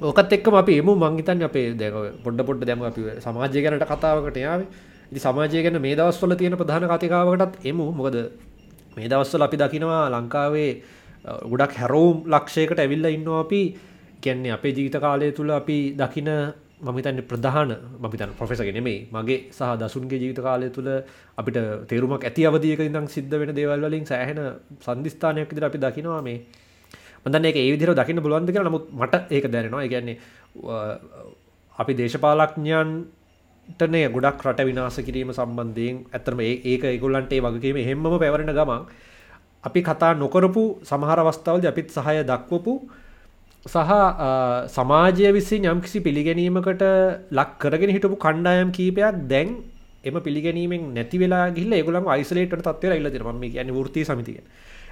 ඕකත් එක්ක අපි එමු. මංහිතන් අපේ දැ පොඩ පොඩ්ඩ දැම අපි සමාජය ගැනට කතාවකට යාව. ඉති සමාජය ගැන මේ දවස්වල තියෙන ප්‍රධාන කතිකාවකටත් එමු. මොකද මේ දවස්වල අපි දකිනවා ලංකාවේ ගොඩක් හැරෝම් ලක්ෂයකට ඇවිල්ල ඉන්නවා අපි. කියන්නේ අපේ ජීවිත කාලය තුළ අපි දකින මමිතන්න ප්‍රධාන මමිතන් පොෆෙසක නෙමේ මගේ සහ දසුන්ගේ ජීවිත කාලය තුළ අපිට තේරුමක් ඇති අවදියක ඉදම් සිද්ධ වෙන දේවල් වලින් සෑහෙන සන්ධස්ථානයක් විදිර අපි දකිනවා මේ. මදන්න එක ඒ විදිර දකින්න බලුවන්ද කියලා. නමුත් මට ඒක දැනෙනවා. ඒගැන්නේ අපි දේශපාලක්ඥයන්ටනය ගොඩක් රට විනාස කිරීම සම්බන්ධයෙන් ඇතරම ඒක ඒගොල්ලන්ටේ වගේම හෙම්ම පැවරෙන ගමන් අපි කතා නොකරපු සමහර අවස්ථාවද අපිත් සහය දක්වපු සහ සමාජය විසින් යම්කිසි පිළිගැනීමකට ලක් කරගෙන හිටපු කණ්ඩායම් කීපයක් දැන් එම පිළිගැනීමෙන් නැති වෙලා ගිල්ල ගොලන් යිසලේට තත්ව ඉල්ල දෙරම ගැන ෘති සමිතිය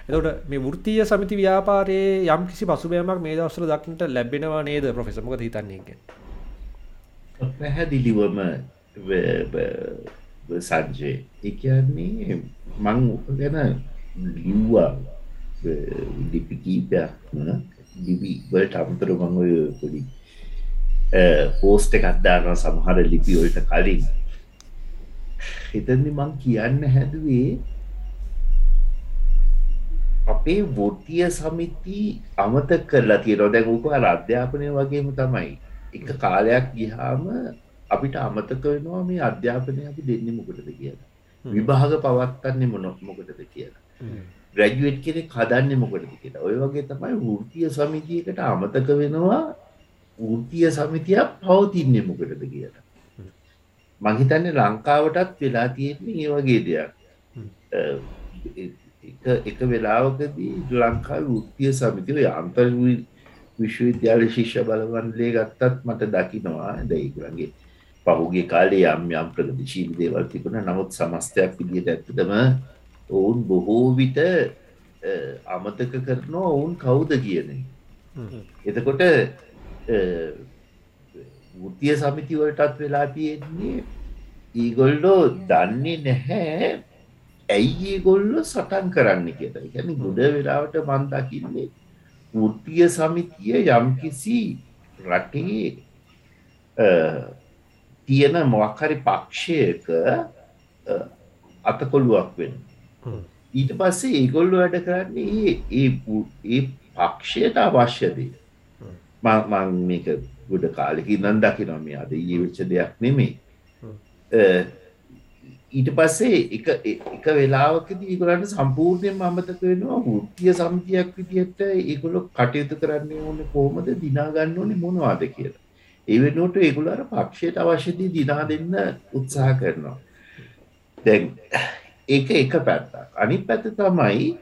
එතට මේ වෘතිය සමිති ව්‍යාපාරයේ යම් කිසි පසුබෑමක් මේ දවසර දක්නට ලැබෙනවා නේද ප්‍රොෆෙසමක හිතන්නේක පැහැදිලිවම සංජය. එකන්නේ මං ගැන ලිව්වා. ලිපි කීපයක් ලිවි වලට අමතර මං ඔය පොඩි පෝස්ට එකත්දාන සමහර ලිපිවලට කලින්. හිතදි මං කියන්න හැදුවේ අපේ වෘතිය සමිති අමත කරලා තියෙනවා. දැන් උක අධ්‍යාපනය වගේම තමයි. එක කාලයක් ගිහාම අපිට අමතක වෙනවා මේ අධ්‍යාපනය අපි දෙන්නේ මොකටද කියලා. විභාග පවත්වන්නේ මොන මොකටද කියලා. ග්‍රැජුවට් කෙනෙක් හදන්නේ මොකටද කියලා. ඔය වගේ තමයි වෘතිය සමිතියකට අමතක වෙනවා වෘතිය සමිතියක් පවතින්නේ මොකටද කියලා. මහිතන්නේ ලංකාවටත් වෙලා තියෙන්නේ ඒ වගේ දෙයක්. එක වෙලාවකදී ලංකා වෘතිය සමිතිව අන්තර් විශ්වවිද්‍යාල ශිෂ්‍ය බලවන්ලේ ගත්තත් මට දකිනවා. දැයිකුරන්ගේ පහුගේ කාලේ යම් යම් ප්‍රගතිශීල දේවල් තිබුණ. නමුත් සමස්තයක් විදියට ඇත්තටම ඔවුන් බොහෝ විට අමතක කරනවා ඔවුන් කවුද කියන එතකොට වෘතිය සමිතිවලටත් වෙලා තියෙන්නේ ඒගොල්ලෝ දන්නේ නැහැ ඇයි ඒගොල්ලො සටන් කරන්න කියලා. ගැන ගොඩ වෙලාවට මන් දකින්නේ වෘතිය සමිතිය යම්කිසි රටේ තියෙන මොක්හරි පක්ෂයක අතකොළුවක් වෙන ඊට පස්සේ ඒගොල්ලු වැඩ කරන්නේ ඒ ඒ පක්ෂයට අවශ්‍යදේ මං මේක ගොඩ කාලෙකි නන් දකිනවා මේ අද ඒ වෙච්ච දෙයක් නෙමේ ඊට පස්සේ එක එක වෙලාවකදී ඒගොල්ලන්ට සම්පූර්ණයෙන්ම අමතක වෙනවා වෘත්තීය සමිතියක් විදිහට ඒගොල්ලෝ කටයුතු කරන්න ඕනේ කොහොමද? දිනා ගන්න ඕනේ මොනවද කියලා. ඒ වෙනුවට ඒගොල්ලෝ අර පක්ෂයට අවශ්‍ය දේ දිනා දෙන්න උත්සාහ කරනවා. දැන් ඒක එක පැත්තක්. අනිත් පැත්ත තමයි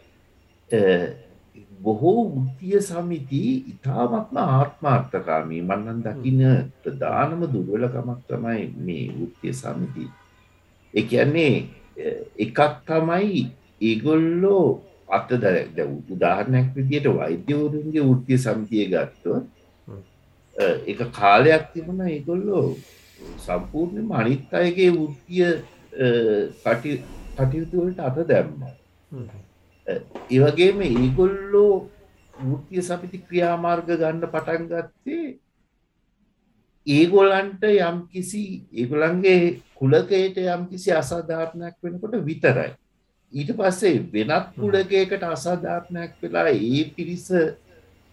බොහෝ වෘත්තීය සමිති ඉතාමත්ම ආත්මාර්ථකාමී මම නම් දකින්න ප්‍රධානම දුර්වලකමක් තමයි මේ වෘත්තීය සමිති. ඒ කියන්නේ එකක් තමයි ඒගොල්ලෝ අත ද උදාහරණයක් විදියට වෛද්‍යවරුන්ගේ වෘත්තීය සමිතිය ගත්තොත් එක කාලයක් තිබුණ ඒගොල්ලෝ සම්පූර්ණයෙන්ම අනිත් අයගේ වෘත්තීය කටයුතු වලට අත දැම්මා. ඒ වගේම ඒගොල්ලෝ වෘත්තීය සමිති ක්‍රියාමාර්ග ගන්න පටන් ගත්තේ ඒගොල්ලන්ට යම් කිසි ඒගොලන්ගේ කුලකයට යම් කිසි අසාධාරණයක් වෙනකොට විතරයි. ඊට පස්සේ වෙනත් කුලකයකට අසාධාරණයක් වෙලා ඒ පිරිස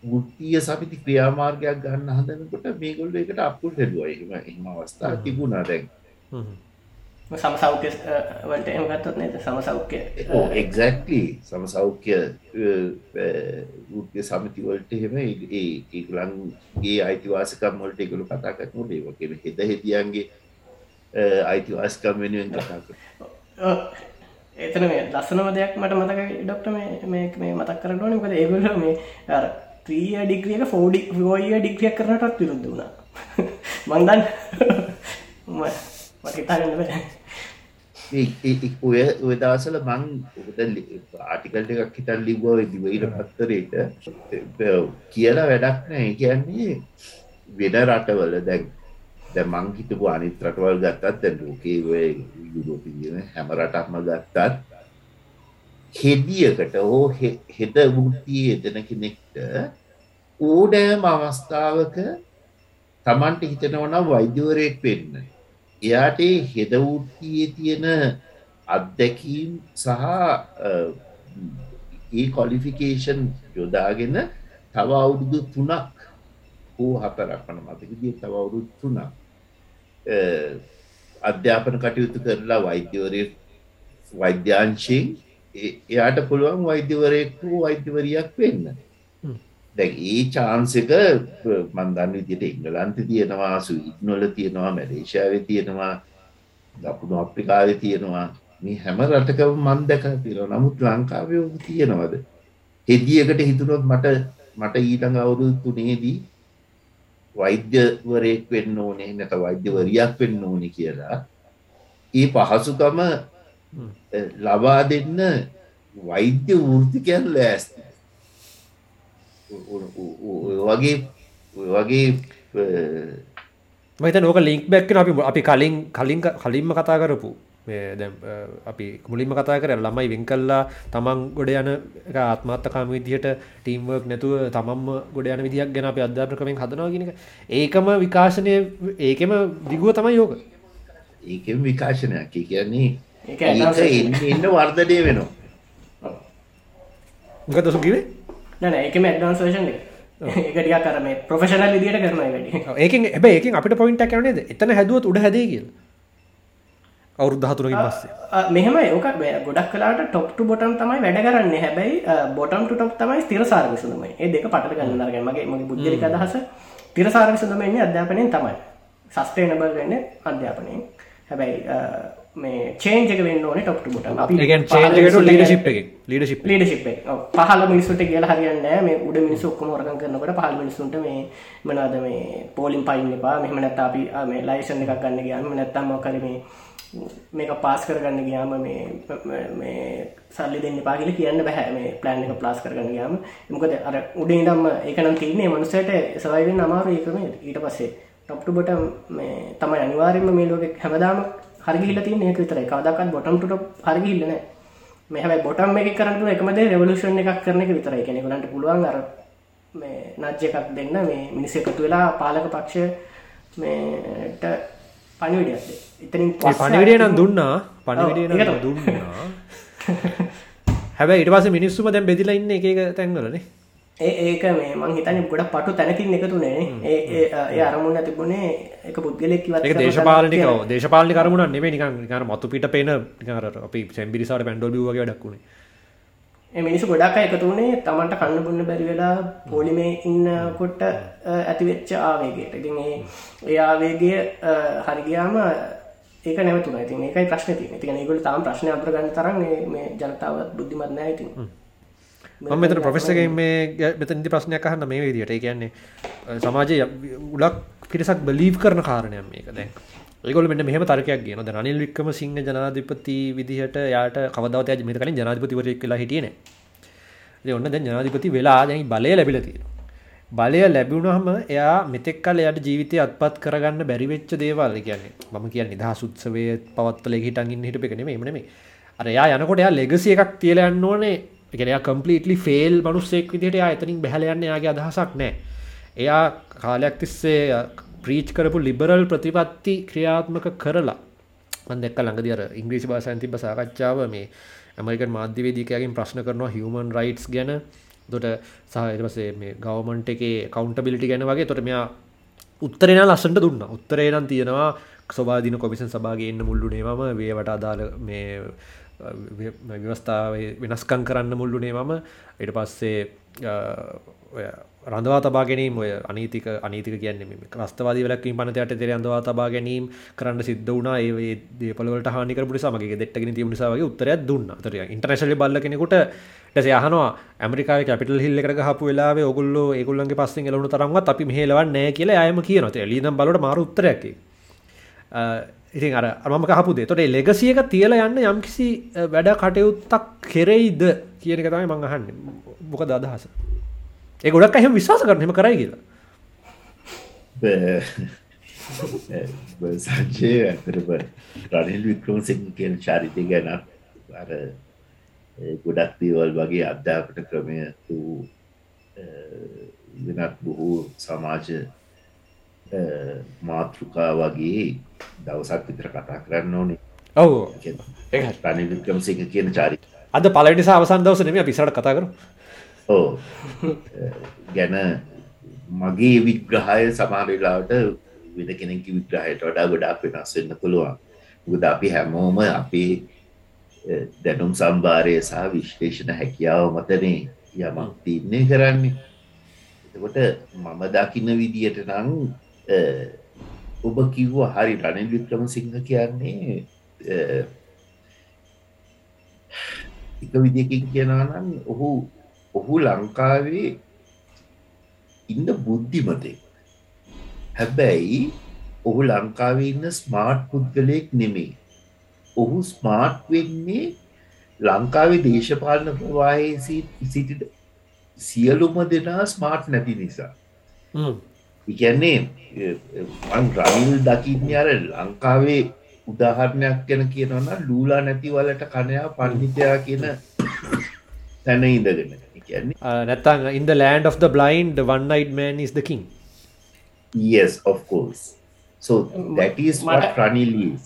මුෘතිය සමිති ක්‍රියාමාර්ගයක් ගන්න හදනකොට මේගොල්ල එකට අපපුල් හෙඩුව එම එම අවස්ථා තිබුණා දැන්. සමසෞඛ්‍ය වලට එම ගත්තත් නේද? සමසෞඛ්‍ය එක්ලි සමසෞඛ්‍ය ෘත්‍ය සමිතිවලට එහෙම ඒගලන්ගේ අයිතිවාසකම් වලට එකගලු කතා කරනු ඒවකෙන හෙද හෙතියන්ගේ අයිතිවාස්කම් වෙනුවෙන් කතා කර එතන මේ ලස්සනම දෙයක් මට මතක ඩොක්ට මේ මේ මතක් කරන්න ඕන. කද ඒගුල මේ අර ත්‍රිය ඩිග්‍රියක ෆෝඩි ෝය ඩිග්‍රියක් කරනටත් විරුද්ධ වුණා. මන්දන් මටහිතාගන්න බෑ. ඔය ඔය දවසල මං ආටිකල්ට එකක් හිතල් ලිබ්බව දිවයිල පත්තරයට කියලා වැඩක් නෑ. කියන්නේ වෙන රටවල දැන් දැ මං හිටපු අනිත් රටවල් ගත්තත් දැන් ලෝකේ ඔය යුරෝපියන හැම රටක්ම ගත්තත් හෙදියකට හෝ හෙද වෘතිය එදන කෙනෙක්ට ඕඩෑම අවස්ථාවක තමන්ට හිතනවනම් වෛද්‍යවරයෙක් වෙන්න. එයාට හෙද වෘතියේ තියෙන අත්දැකීම් සහ ඒ කොලිෆිකේෂන් යොදාගෙන තව අවුරුදු තුනක් හෝ හතරක් වන මතකදී තව අවුරුදු තුනක් අධ්‍යාපන කටයුතු කරලා වෛද්‍යවරය වෛද්‍යාංශයෙන් එයාට පුළුවන් වෛද්‍යවරයෙක් වූ වෛද්‍යවරියක් වෙන්න දැ ඒ චාන්සක මන්දන්න විදියට එංගලන්ත තියෙනවා සුයිත්නොල තියෙනවා මැලේශාව තියෙනවා දකුණු අප්‍රිකාව තියෙනවා. මේ හැම රටකව මන් දැක තිර නමුත් ලංකාවය තියෙනවද? හෙදියකට හිතුනොත් මට මට ඊටඟ අවුරුදු තුනේදී වෛද්‍යවරයෙක් වෙන්න ඕනේ නැත වෛද්‍යවරයක් වෙන්න ඕනි කියලා. ඒ පහසුකම ලබා දෙන්න වෛද්‍ය වෘතිකයන් ලෑස්ති වගේ වගේ මත නොක ලින්ක් බැක්කන අපි අපි කලින් කලින් කලින්ම කතා කරපු අපි මුලින්ම කතා කර ළමයි වෙන් කල්ලා තමන් ගොඩ යන ආත්මත්තකාම විදිහට ටීම්වක් නැතුව තමම්ම ගොඩ යන විදිහක් ගැන අපි අධ්‍යාපකමෙන් හදනවාගෙනක ඒකම විකාශනය ඒකෙම දිගුව තමයි යෝක ඒකෙම විකාශනයක්. කියන්නේ එන්න වර්ධනය වෙනවා. ගත සුකිවේ නැන ඒකම ඇඩ්වාන්ස් වේෂන් ඒකටිය කරම ප්‍රෆෙෂනල් විදිට කරන වැඩ. ඒකින් ඇබ ඒකින් අපිට පොයින්ට කරනේද එතන හැදුවත් උඩ හැදේ කියලා. අවුරුද්ධ හතුරකින් පස්සේ. මෙහම ඕක ගොඩක් කලාට ටොප්ට බොටම් තමයි වැඩ කරන්න. හැබැයි බොටම් ටොප් තමයි ස්තිර සාර්විසුම ඒ දෙක පට ගන්නරග මගේ බුද්ධලික අදහස තිර සාර්විසුදමන්නේ අධ්‍යාපනයෙන් තමයි. සස්ටේනබල් වෙන්න අධ්‍යාපනයෙන්. හැබැයි මේ චේන්ජක වෙන්න ඕන ටොප්ට බොට අපි ලීඩශිප් ලීඩශිප් ලීඩශිප් පහල මිනිසුට කියල හරියන්න මේ උඩ මිනිසු ඔක්කම රගන් කරනකට පහල් මිනිසුන්ට මේ මනාද මේ පෝලිම් පයින් එපා. මෙහම නැත්ත අපි මේ ලයිසන් එකක් ගන්න ගයාම නැත්තම් මොකරමේ මේක පාස් කරගන්න ගයාම මේ සල්ලි දෙන්න පාගල කියන්න බැහැ මේ ප්ලෑන් එක ප්ලාස් කරගන්න ගයාම. මොකද අර උඩ ඉදම් ඒකනම් තින්නේ මනුසයට සවයිවෙන් අමාරු ඒකම ඊට පස්සේ ටොප්ටු බොට මේ තමයි අනිවාරෙන්ම මේ ලෝක හැමදාම හරිගිල්ල තියන්නේ ඒක විතරයි. කවදාකත් බොටම් ටොප් හරිගිල්ල නෑ මේ හැබැයි බොටම් එක කරන්න එකමද රෙවලූෂන් එකක් කරන එක විතරයි. කෙනෙකුලන්ට පුළුවන් අර මේ නජ්‍ය එකක් දෙන්න මේ මිනිස එකතු වෙලා පාලක පක්ෂ මේට පණිවිඩියක්ද එතනින් පණිවිඩිය නම් දුන්නා. පණිවිඩිය දුන්නා. හැබැයි ඉට පස මිනිස්සුම දැම් බෙදිලා ඉන්න එක තැන්වලනේ ඒ ඒක මේ මං හිතන ගොඩ පටු තැනකින් එකතුනේ ඒ අරමුණ තිබුණේ එක පුද්ගලෙක් එක දේශපාලනික දේශපාලි කරමුණ නෙේ නිකර මතු පිට පේන අපි සැම්බිරිසාට පැන්ඩොල් වගේ ඩක්ුණේ මිනිසු ගොඩක් එකතුනේ තමන්ට කන්න බුන්න බැරි වෙලා පොලිමේ ඉන්නකොට ඇතිවෙච්ච ආවේගයට. ඉතින් ඒ ඒ ආවේගය හරිගයාම ඒක නැවතුන ඉතින් ඒකයි ප්‍රශ්න තියෙන ඉතින් ඒගොල්ලෝ තාම ප්‍රශ්න අඳුර ගන්න තරම් මේ ජනතාව බුද්ධිමත් නැහැ ඉතින් මෙතන ප්‍රොෆෙසර්ගෙන් මේ මෙතනදි ප්‍රශ්නයක් අහන්න මේ විදිහට කියන්නේ සමාජයේ උලක් පිරිසක් බලීව් කරන කාරණයක් මේක දැන් ඒගොල්ලෝ මෙන්න මෙහෙම තර්කයක් කියනවා දැන් රනිල් වික්‍රමසිංහ ජනාධිපති විදිහට යාට කවදාවත් යා මෙතන කලින් ජනාධිපතිවරයෙක් වෙලා හිටියේ නැහැ. ඉතින් ඔන්න දැන් ජනාධිපති වෙලා දැන් බලය ලැබිලා තියෙනවා. බලය ලැබුණාම එයා මෙතෙක් කල එයාට ජීවිතය අත්පත් කරගන්න බැරි වෙච්ච දේවල් කියන්නේ මම කියන්නේ නිදහස් උත්සවයේ පවත්වල හිටන් ඉන්න හිටපු එක නෙමෙයි නෙමෙයි. අර එයා යනකොට එයා ලෙගසි එකක් තියලා යන්න ඕනේ. ඒ කියන්නේ එයා කම්ප්ලීට්ලි ෆේල් මිනිස්සෙක් විදිහට එයා එතනින් බැහැලා යන්න එයාගේ අදහසක් නැහැ. එයා කාලයක් තිස්සේ ප්‍රීච් කරපු ලිබරල් ප්‍රතිපත්ති ක්‍රියාත්මක කරලා මන් දෙක්ක ළඟදි අර ඉංග්‍රීසි භාෂාවෙන් තිබ්බ සාකච්ඡාව මේ ඇමරිකන් මාධ්‍යවේදිකයාගෙන් ප්‍රශ්න කරනවා හියුමන් රයිට්ස් ගැන. දොට සහ ඊට පස්සේ මේ ගවර්න්මන්ට් එකේ කවුන්ටබිලිටි ගැන වගේ. එතකොට මෙයා උත්තරේ නම් ලස්සනට දුන්නා. උත්තරේ නම් තියෙනවා සෝබාදින කොමිෂන් සභාවේ ඉන්න මුල්ලුනේ මම වේවට අදාළ මේ ව්‍යවස්ථාව වෙනස්කම් කරන්න මුල්ලුනේ මම ඊට පස්සේ රඳවා තබා ගැනීම ඔය අනීතික අනීතික කියන්නේ මේ ත්‍රස්තවාදී වැලැක්වීම පනතයට තෙර රඳවා තබා ගැනීම කරන්න සිද්ධ වුණා ඒ දේපලවලට හානි කරපු නිසා මගේ දෙට්ටගෙන තිබුණ නිසා වගේ උත්තරයක් දුන්නා. ඒතර ඉන්ටර්නැෂනල් බල්ල කෙනෙකුට ඊට පස්සේ අහනවා ඇමරිකාවේ කැපිටල් හිල් එකට ගහපු වෙලාවේ ඕගොල්ලෝ ඒගොල්ලන්ගේ පස්සෙන් එළවුණු තරම්වත් අපි මෙහෙ එලවන්නේ නැහැ කියලා එයාම කියනවා. ඒ ලීනම් බලවට මාරු උත්තරයක් ඒක. ඉතින් අර මම කහපු දේ. ඒතකොට ඒ ලෙගසි එක තියලා යන්න යම්කිසි වැඩ කටයුත්තක් කෙරෙයිද කියන එක තමයි මම අහන්නේ. මොකද අදහස? ඒ ගොඩක් එහෙම විශ්වාස කරන එහෙම කරයි කියලා සංජය ඇතරම රනිල් වික්‍රමසිංහ කියන චරිතය ගැනත් අර ඒ ගොඩක් දේවල් වගේ අධ්‍යාපන ක්‍රමය වූ වෙනත් බොහෝ සමාජ මාතෘකා වගේ දවසක් විතර කතා කරන්න ඕනේ. ඔවු. රනිල් වික්‍රමසිංහ කියන චරිත අද පලනිසා අවසන් දවස නෙම පිසට කතා කරු ඕ ගැන මගේ විග්‍රහය සමාරලාට වෙන කෙනෙකි විග්‍රහයට වඩා ගොඩාක් වෙනස් වෙන්න පුළුවන්. ගුද අපි හැමෝම අපේ දැනුම් සම්භාරය සහ විශ්ලේෂණ හැකියාව මතනේ යමක් තින්නේ කරන්නේ. එතකොට මම දකින්න විදියට නං ඔබ කිව්ව හරි රනිල් වික්‍රම සිංහ කියන්නේ එක විදිකින් කියනනම් ඔහු ඔහු ලංකාවේ ඉන්න බුද්ධිමතෙක්. හැබැයි ඔහු ලංකාවේ ඉන්න ස්මාර්ට් පුද්ගලයෙක් නෙමේ ඔහු ස්මාර්ට් වෙන්නේ ලංකාවේ දේශපාලන ප්‍රවාහය සිටිට සියලුම දෙනා ස්මාර්ට් නැති නිසා. ඉගැන්නේ රනිල් දකින්න අර ලංකාවේ උදාහරණයක් ගැන කියනවන්න ලූලා නැතිවලට කනයා පණ්ඩිතයා කියන තැන ඉඳගෙන. කියන්නේ නැත්තං ඉන් the land of the blind the one night man is the king. Yes of course. So that is what Ranil is.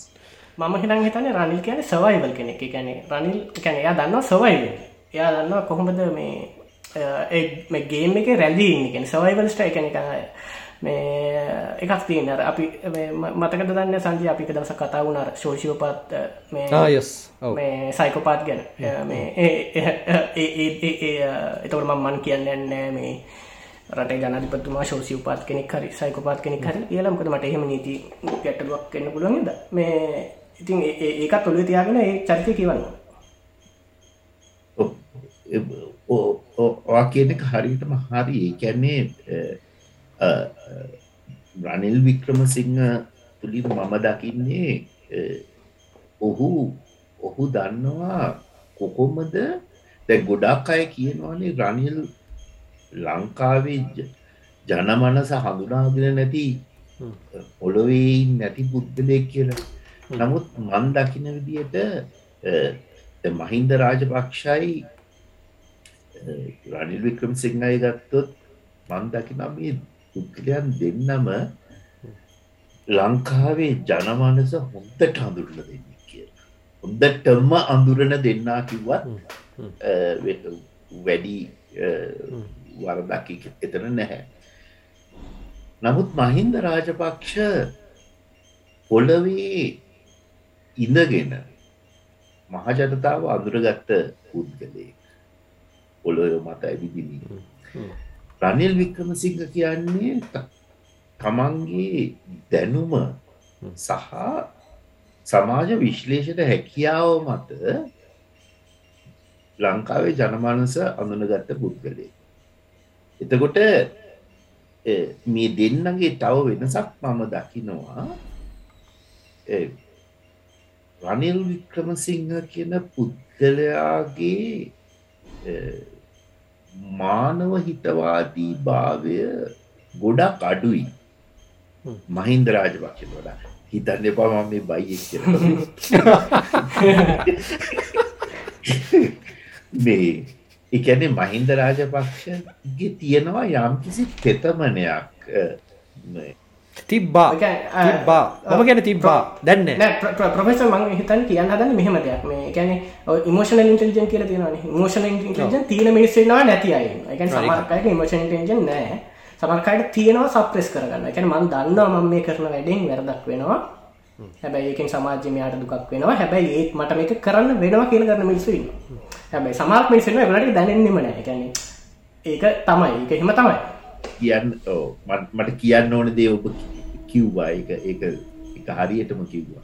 මම හිතන් හිතන රනිල් කියන සවයිවල් කෙනෙක්. ගැන රනිල් කැන එයා දන්නවා සවයිව එයා දන්නවා කොහොමද මේ ගේම් එක රැඳී කෙන සවයිවල් ස්ටයි කෙනෙ මේ එකක් තියන අපි මතක දන්න සංජය අපික දවස කතා වුණර ශෝෂියෝපත් මේ සයිකෝපාත් ගැන එතවට මන් කියන්න නෑ මේ රට ජනතිපතුමා ශෝෂි උපාත් කෙනෙක් හරි සයිකෝපාත් කෙනෙක් හරි කියලමකද මට එහෙම නීති ගැටලුවක් කන්න පුළුවන්ද මේ ඉතින් ඒකත් ඔොලු තියාගෙන ඒ චරිතය කියවන්න ඔවා කියන එක හරිටම හරි කැන්නේ රනිල් වික්‍රමසිංහ තුළින් මම දකින්නේ ඔහු ඔහු දන්නවා කොකොමද දැ ගොඩක් අය කියනවානේ රනිල් ලංකාවේ ජනමනස හඳුනාගෙන නැති පොළොවේ නැති පුද්ගලයක් කියලා. නමුත් මන් දකින විදියට මහින්ද රාජපක්ෂයි රනිල් වික්‍රම සිංහය ගත්තොත් මන් දකිනම් පුද්ගලයන් දෙන්නම ලංකාවේ ජනමනස හොන්දට හඳුරල දෙන්න කිය හොන්දටම අඳුරන දෙන්නා කිව්වත් වැඩි වරදක් එතන නැහැ. නමුත් මහින්ද රාජපක්ෂ පොලවේ ඉඳගෙන මහජනතාව අඳුරගත්ත පුද්ගලයෙක්. පොළොය මත ඇවිදිනි රනිල් වික්‍රමසිංහ කියන්නේ තමන්ගේ දැනුම සහ සමාජ විශ්ලේෂණ හැකියාව මත ලංකාවේ ජනමානස අඳුනගත්ත පුද්ගලේ එතකොට මේ දෙන්නගේ තව වෙනසක් මම දකිනවා. රනිල් වික්‍රමසිංහ කියන පුද්ගලයාගේ මානව හිතවාදී භාවය ගොඩක් අඩුයි. මහින්ද රාජපක්ෂ වඩා හිතන්න එපා මම මේ බයිෙක් කිය මේ එකැනේ මහින්ද රාජපක්ෂගේ තියෙනවා යම්කිසි තෙතමනයක් තිබ්බා. තිබ්බා. මම ගැන තිබ්බා. දැන්න ප්‍රොෆෙස මං හිතන් කියන්න හදන්න මෙහම දෙයක්. මේ ගැන ඉමෝෂන ඉන්ටලිජන් කියල තියෙන මෝෂන ඉන්ටලිජන් තියන මිනිස්සෙනවා නැති අය එක සමරකයට ඉමෝෂන ඉටෙන්ජන් නෑ. සමරකයට තියෙනවා සප්‍රෙස් කරගන්න. එක මන් දන්නවා මම මේ කරන වැඩෙන් වැරදක් වෙනවා. හැබැයි ඒකෙන් සමාජ්‍යමයාට දුකක් වෙනවා. හැබැයි ඒත් මට මේක කරන්න වෙනවා කියල කරන්න මිනිස්සුන්න හැබැයි සමාර්ක් මිනිස්සෙන ගලට දැනෙන්නෙම නෑ. ගැන ඒක තමයි. එක එහෙම තමයි කියන්න මට කියන්න ඕන දේ ඔබ කිව්වා. එක එක එක හරියටම කිව්වා.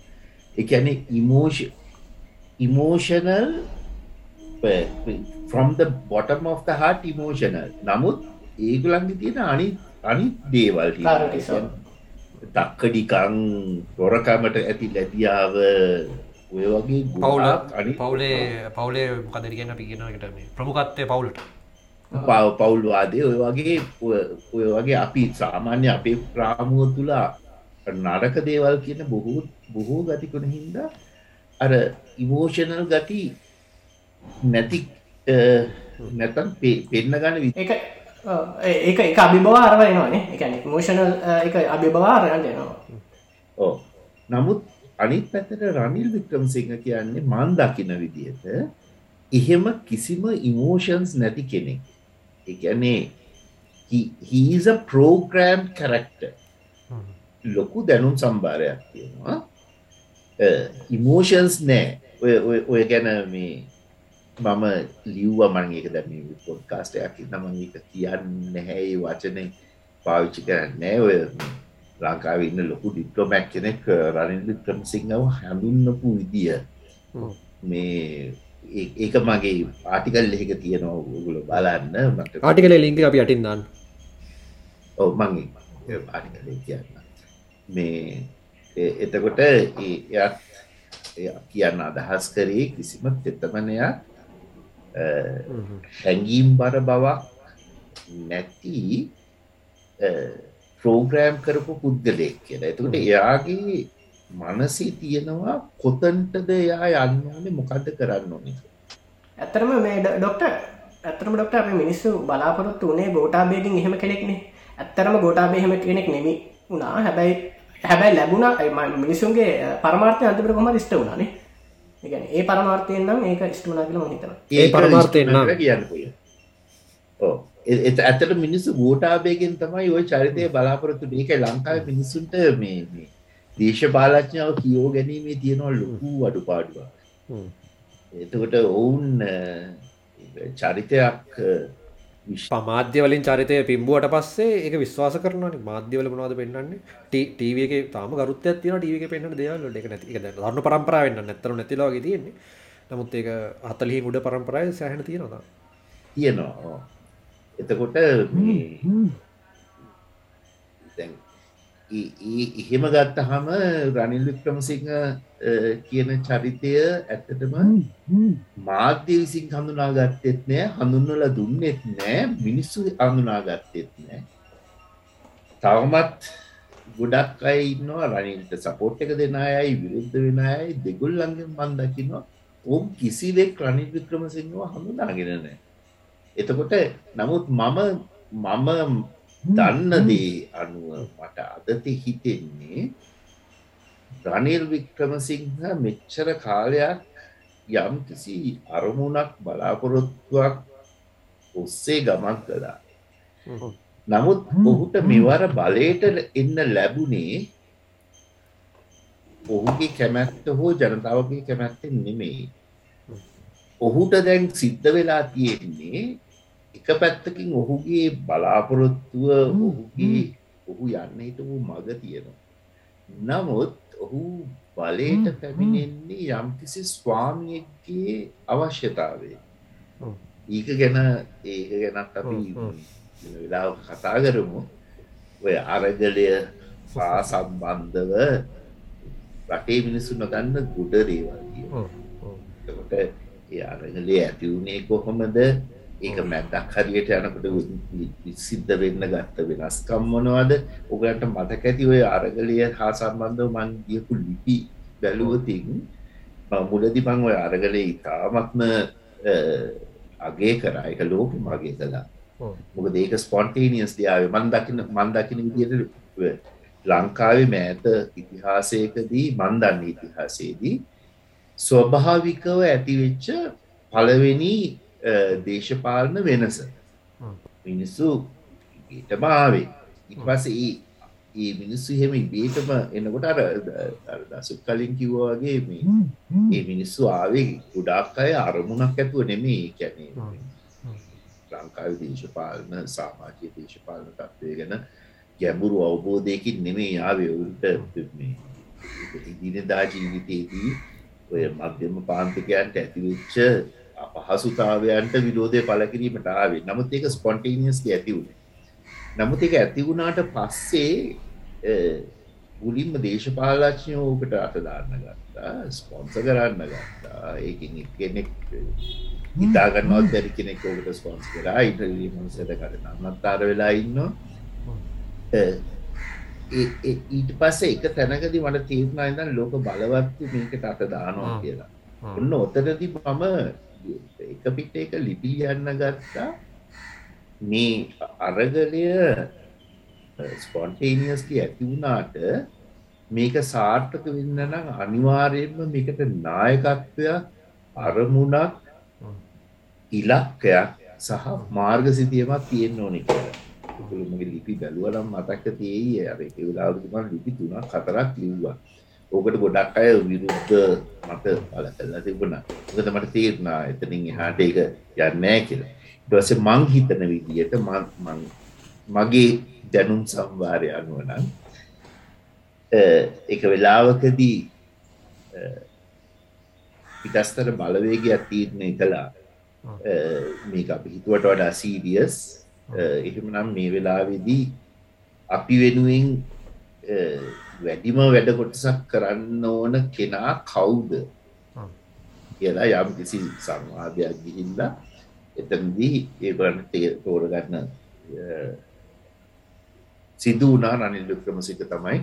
එකැනෙ ඉමෝෂ emotional from the bottom of the heart emotional. නමුත් ඒගුලන්ගේ තියෙන අනි අනි දේවල් තක්කඩිකං රොරකමට ඇති ලැබියාව ඔය වගේ පවුල අනි පවුලේ පවුලේ මොකදරගෙන පිගෙනකට ප්‍රමුකත්තය පවුලට පව පවුල්වාදය ඔය වගේ ඔය වගේ අපි සාමාන්‍ය අපේ ප්‍රාමුව තුලා නරක දේවල් කියන බොහෝ බොහෝ ගතිකුණ හින්දා අර ඉමෝෂනල් ගති නැති නැතන් පෙන්න ගන්න වි එක ඒක එක අභිබවා අරවයනවානේ එකන මෝෂණල් එක අභිබවාරයන් දෙනවා ඕ නමුත් අනිත් පැතට රනිල් වික්‍රමසිංහ කියන්නේ මන් දකින විදියට එහෙම කිසිම ඉමෝෂන්ස් නැති කෙනෙක් එකනේ a program character. ලොකු දැනුම් සම්භාරයක් තියෙනවා. ඉමෝෂන්ස් නෑ. ඔය ගැන මේ මම ලිව්ව මං ඒක දැම පොඩ්කාස්ටයක් නම එක කියන්න හැයි වචනය පාවිච්චි කරන්නේ ඔය ලංකාව ඉන්න ලොකු ඩිප්ලොමැක් කෙනෙක් රනිල් වික්‍රමසිංහව හැඳුන්නපු විදිය. මේ ඒක මගේ ආටිකල් එහෙක තියෙනවා ගුල බලන්න. මට ආටිකල ලිංක අපි අටින්දන්න ඔව මගේ ආටිකල කියන්න මේ එතකොට කියන්න අදහස් කරේ කිසිම තෙතමනයක් හැඟීම් බර බවක් නැති ප්‍රෝග්‍රෑම් කරපු පුද්ගලයෙක් කියලා. එතකට එයාගේ මනසේ තියෙනවා කොතන්ටද එයා යන්න ඕනේ මොකක්ද කරන්න ඕනේ ඇතරම මේ ඩොක්ට ඇතරම ඩොක්ට අප මිනිස්සු බලාපොරොත්තු වනේ ගෝටාබේගෙන් එහෙම කෙනෙක්නේ ඇත්තරම ගෝටාබේ එහෙම කෙනෙක් නෙමි වුණා. හැබැයි හැබැයි ලැබුණ. මිනිසුන්ගේ පරමාර්ථය අන්තිමට කොම ෂ්ට වුණනේ ගැන ඒ පරමාර්ථයෙන් නම් ඒක ස්ටුනා කියල මහිතන ඒ පරමාර්ථයෙන් නම්. කියන්න එත ඇතට මිනිස්සු ගෝටාබේගෙන් තමයි ඔය චරිතය බලාපොරොත්තු ඒක ලංකාව මිනිස්සුන්ට මේ මේ දේශපාලච්ඥාව කියෝ ගැනීමේ තියෙනවා ලොකු අඩු පාඩුව එතකොට ඔවුන් චරිතයක් පමාධ්‍ය වලින් චරිතය පිම්බුවට පස්සේ එක විශ්වාස කරන මාධ්‍යවල මනවාද පෙන්න්නේ ටීවක තම ගරුත් තින ටීවක පෙන්න්න දෙවල් එක නැති දරන්න පරම්පරාවෙන්න නැතර නැතිලාගේ තියෙන්නේ. නමුත් ඒක අතලහි මුඩ පරම්පරාය සෑහන තියෙනවා තියෙනවා එතකොට එහෙම ගත්තහම රනිල් වික්‍රමසිංහ කියන චරිතය ඇත්තටම මාධ්‍ය විසින් හඳුනා ගත්තෙත් නෑ හඳුන්වල දුන්නෙත් නෑ මිනිස්සු හඳුනා ගත්තෙත් නෑ. තවමත් ගොඩක් අය ඉන්නවා රනිල්ට සපෝට් එක දෙන අයයි විරුද්ධ වෙන අයයි දෙගොල්ලන්ගෙන් මන් දකිනවා ඕම් කිසිවෙක් රනිල් වික්‍රමසිංහව හඳුනාගෙන නෑ. එතකොට නමුත් මම මම දන්න දේ අනුව මට අදති හිතෙන්නේ රනිල් වික්‍රමසිංහ මෙච්චර කාලයක් යම් කිසි අරමුණක් බලාපොරොත්තුවක් ඔස්සේ ගමන් කළා. නමුත් ඔහුට මෙවර බලයට එන්න ලැබුණේ ඔහුගේ කැමැත්ත හෝ ජනතාවගේ කැමැත්තෙන් නෙමෙයි. ඔහුට දැන් සිද්ධ වෙලා තියෙන්නේ එක පැත්තකින් ඔහුගේ බලාපොරොත්තුව ඔහුගේ ඔහු යන්න හිටපු මග තියෙනවා. නමුත් ඔහු බලයට පැමිණෙන්නේ යම්කිසි ස්වාමියගේ අවශ්‍යතාවේ. ඒක ගැන ඒක ගැනත් අපි වෙලා කතා කරමු. ඔය අරගලය පා සම්බන්ධව රටේ මිනිස්සු නොදන්න ගුඩ දේවල් ඒ අරගලේ ඇති වුණේ කොහොමද ඒක මැද්දක් හරියට යනකොට සිද්ධ වෙන්න ගත්ත වෙනස්කම් මොනවද? ඔගලන්ට මතක ඇති ඔය අරගලය හා සම්බන්ධව මං ගියපු ලිපි බැලුවතින් මුලදි මං ඔය අරගලේ ඉතාමත්ම අගේ කරා. එක ලෝක මගේ කලා මොකද ඒක ස්පොන්ටේනියස් දියාව මන් දකින මන් දකින විදියට ලංකාවේ මෑත ඉතිහාසයකදී මන්දන්න ඉතිහාසයේදී ස්වභාවිකව ඇතිවෙච්ච පළවෙනි දේශපාලන වෙනස මිනිස්සු ඊට භාවේ ඉපස ඒ මිනිස්සු හෙම ඉබේටම එන්නකොට අර දසුත් කලින් කිව්වාගේ මේ ඒ මිනිස්සු ආවේ ගොඩක් අය අරමුණක් ඇතුව නෙමේ කැනේ ලංකාව දේශපාලන සාමාජය දේශපාලන තත්වය ගැන ගැඹුරු අවබෝධයකින් නෙමේ යාවේ ඔවුන්ට මේ ඉදිනදා ජීවිතයේදී ඔය මධ්‍යම පාන්තිකයන්ට ඇතිවෙච්ච අපහසුතාවයන්ට විරෝධය පල කිරීමට ආවේ. නමුත් ඒක ස්පොන්ටේනියස්ක ඇති වුණේ. නමුත් එක ඇති වුණාට පස්සේ පුලින්ම දේශපාලක්ෂයෝකට අතදාන්න ගත්තා ස්පොන්ස කරන්න ගත්තා. ඒකින් කෙනෙක් ඉතාගන්නවත් බැරි කෙනෙක් ඕකට ස්පොන්ස් කරා. ඉට මසට කරන අන්නත්තාර වෙලා ඉන්න ඒ- ඒ- ඊට පස්සේ එක තැනකදි මට තේරුණා ඉඳන් ලෝක බලවත්තු මේකට අත දානවා. කියලා. ඔන්න ඔතනදි මම එක පිට එක ලිපි යන්න ගත්තා. මේ අරගලය ස්පොන්ටේනියස්ලි ඇති වුණාට මේක සාර්ථක වෙන්න නම් අනිවාර්යෙන්ම මේකට නායකත්වයක් අරමුණක් ඉලක්කයක් සහ මාර්ග සිතියමක් තියෙන්න ඕනෙ කියලා. ඔගොල්ලෝමගේ ලිපි බැලුවනම් මතක්ක තියෙයි අර ඒ වෙලාවට මම ලිපි තුනක් හතරක් ලිව්වා. ඕකට ගොඩක් අය විරුද්ධ මට පල කල්ලා තිබුණා. මොකද මට තේරුණා එතනින් එහාට ඒක යන්නේ නැහැ කියලා. ඊට පස්සේ මං හිතන විදියට මං මං මගේ දැනුම් සම්වාරය අනුව නම් අ, එක වෙලාවකදී අ, පිටස්තර බලවේගයක් තීරණය කළා අ, මේක අපි හිතුවට වඩා සීරියස්. එහෙම නම් මේ වෙලාවෙදී අපි වෙනුවෙන් අ, වැඩිම වැඩ කොටසක් කරන්න ඕන කෙනා කවුද. කියලා යම් කිසි සංවාදයක් ගිහිල්ලා එතනදී ඒගොල්ලන්ට තේ- තෝරගන්න සිදු වුණා රනිල් වික්‍රමසිංහ තමයි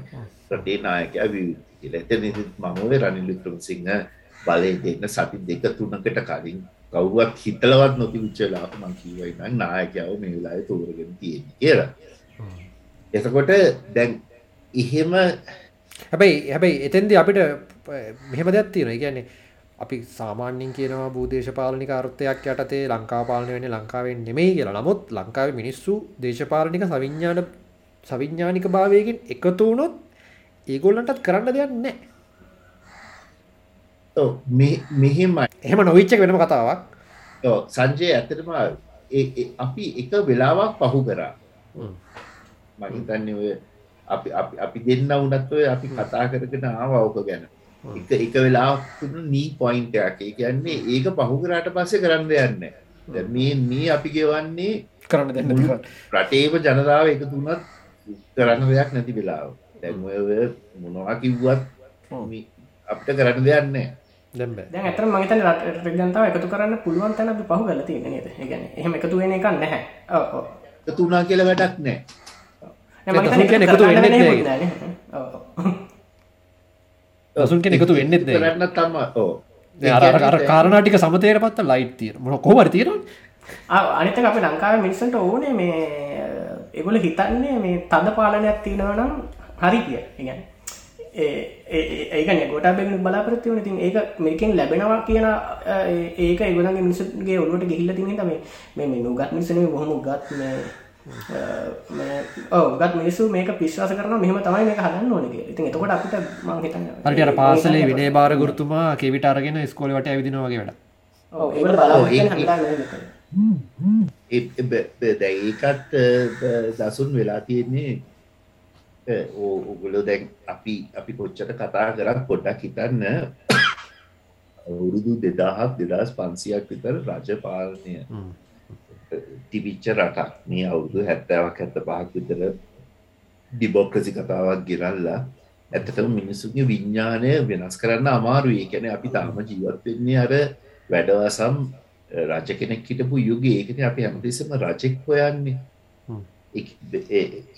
රටේ නායකයා විවිධ කියලා. එතනදී මම ඔය රනිල් වික්‍රමසිංහ බලය දෙන්න සති දෙක තුනකට කලින් කවුරුවත් හිතලවත් නොතිබිච්ච වෙලාවක මම කිව්වයි නම් නායකයාව මේ වෙලාවේ තෝරගෙන තියෙන්නේ කියලා. එතකොට දැන් එහෙම හැබැයි හැබැයි එතෙන්ද අපිට මෙහෙම දෙයක් තියෙන කියන්නේ අපි සාමාන්‍යින් කියනවා භූදේශපාලනික අර්ථයක් යටතේ ලංකා පාලනය වෙන්නේ ලංකාවෙන් නෙමෙයි කියලා. නමුත් ලංකාවේ මිනිස්සු දේශපාලනික සවිඥාන සවිඥානික භාවයකින් එකතු වුණොත් ඒගොල්ලන්ටත් කරන්න දෙයක් නැහැ. ඔව් මෙහෙමයි. එහෙම නොවිච්ච එක වෙනම කතාවක්. ඔව්, සංජය ඇත්තටම අපි එක වෙලාවක් පහු කරා. මම හිතන්නේ ඔය අපි අපි දෙන්න වුණත් ඔය අපි කතා කරගෙන ආවා ඕක ගැන. එක එක වෙලාවක් තුන නී පොයින්ට් එකක්. ඒ කියන්නේ ඒක පහු කරාට පස්සේ කරන්න නැහැ. දැන් මේ මේ අපි ගෙවන්නේ කරන්න දෙන්න. රටේම ජනතාව එකතු වුණත් කරන්න දෙයක් නැති වෙලාව. දැන් ඔය මොනවා කිව්වත් අපිට කරන්න දෙයක් නැහැ. දැන් බෑ. දැන් ඇතර මගතන රට ජනතාව එකතු කරන්න පුළුවන් තැන අපි පහු කරලා තියෙන නේද? ඒ කියන්නේ එහෙම එකතු වෙන එකක් නැහැ. ඔව් ඔව්. එකතු වුණා කියලා වැඩක් නැහැ දසුන් එකතු වෙන්නෙත් වෙන්නේ දසුන් කෙනෙක් එකතු වෙන්නෙත් නැහැ. කරන්න තමයි. ඔව්. දැන් අර අර- අර කාරණා ටික සමතේට පත්ත ලයිට් තියෙන මොන හරි තියෙනවනේ. අනිතක අප ලංකාව මිනිස්සන්ට ඕනේ මේ එගොල හිතන්නේ මේ තද පාලනයක් තියෙනව නම් හරි කිය ඉගැන ඒකන ගොට බෙන බලාපරත්ති වන තින් ඒක මේකෙන් ලැබෙනවා කියන ඒ- ඒක එගලගේ මිනිසගේ ඔලුවට ගිහිල්ල තින තම මේ මෙනු ගත් මිසන බොහොම ගත් ඕ ගත් මිනිස්සු මේක පිශ්වාස කරන මෙහම තමයි මේක හදන්න ඕනක ඉතින් එතකොට අපිට මං අර පාසලේ විනය භාර ගුරුතුමා කෙවිට අරගෙන ස්කෝල වට ඇවිදින වගේ වැඩ බ- දසුන් වෙලා තියෙන්නේ අ, ඕ- ඔගොල්ලෝ දැන් අපි අපි කොච්චර කතා කරත් පොඩ්ඩක් හිතන්න අවුරුදු දෙදාහක් දෙදස් පන්සියක් විතර රජ පාලනය තිබිච්ච රටක්. මේ අවුරුදු හැත්තාවක් හැත්ත පහක් විතර ඩිබොක්‍රසි කතාවක් ගෙරල්ලා ඇත්තටම මිනිස්සුගේ විඤ්ඥානය වෙනස් කරන්න අමාරුයි. කැන අපි තාම ජීවත් වෙන්නේ අර වැඩවසම් රජ කෙනෙක් හිටපු යුගේ ඒකන අපි හැමතිසම රජෙක් හොයන්නේ.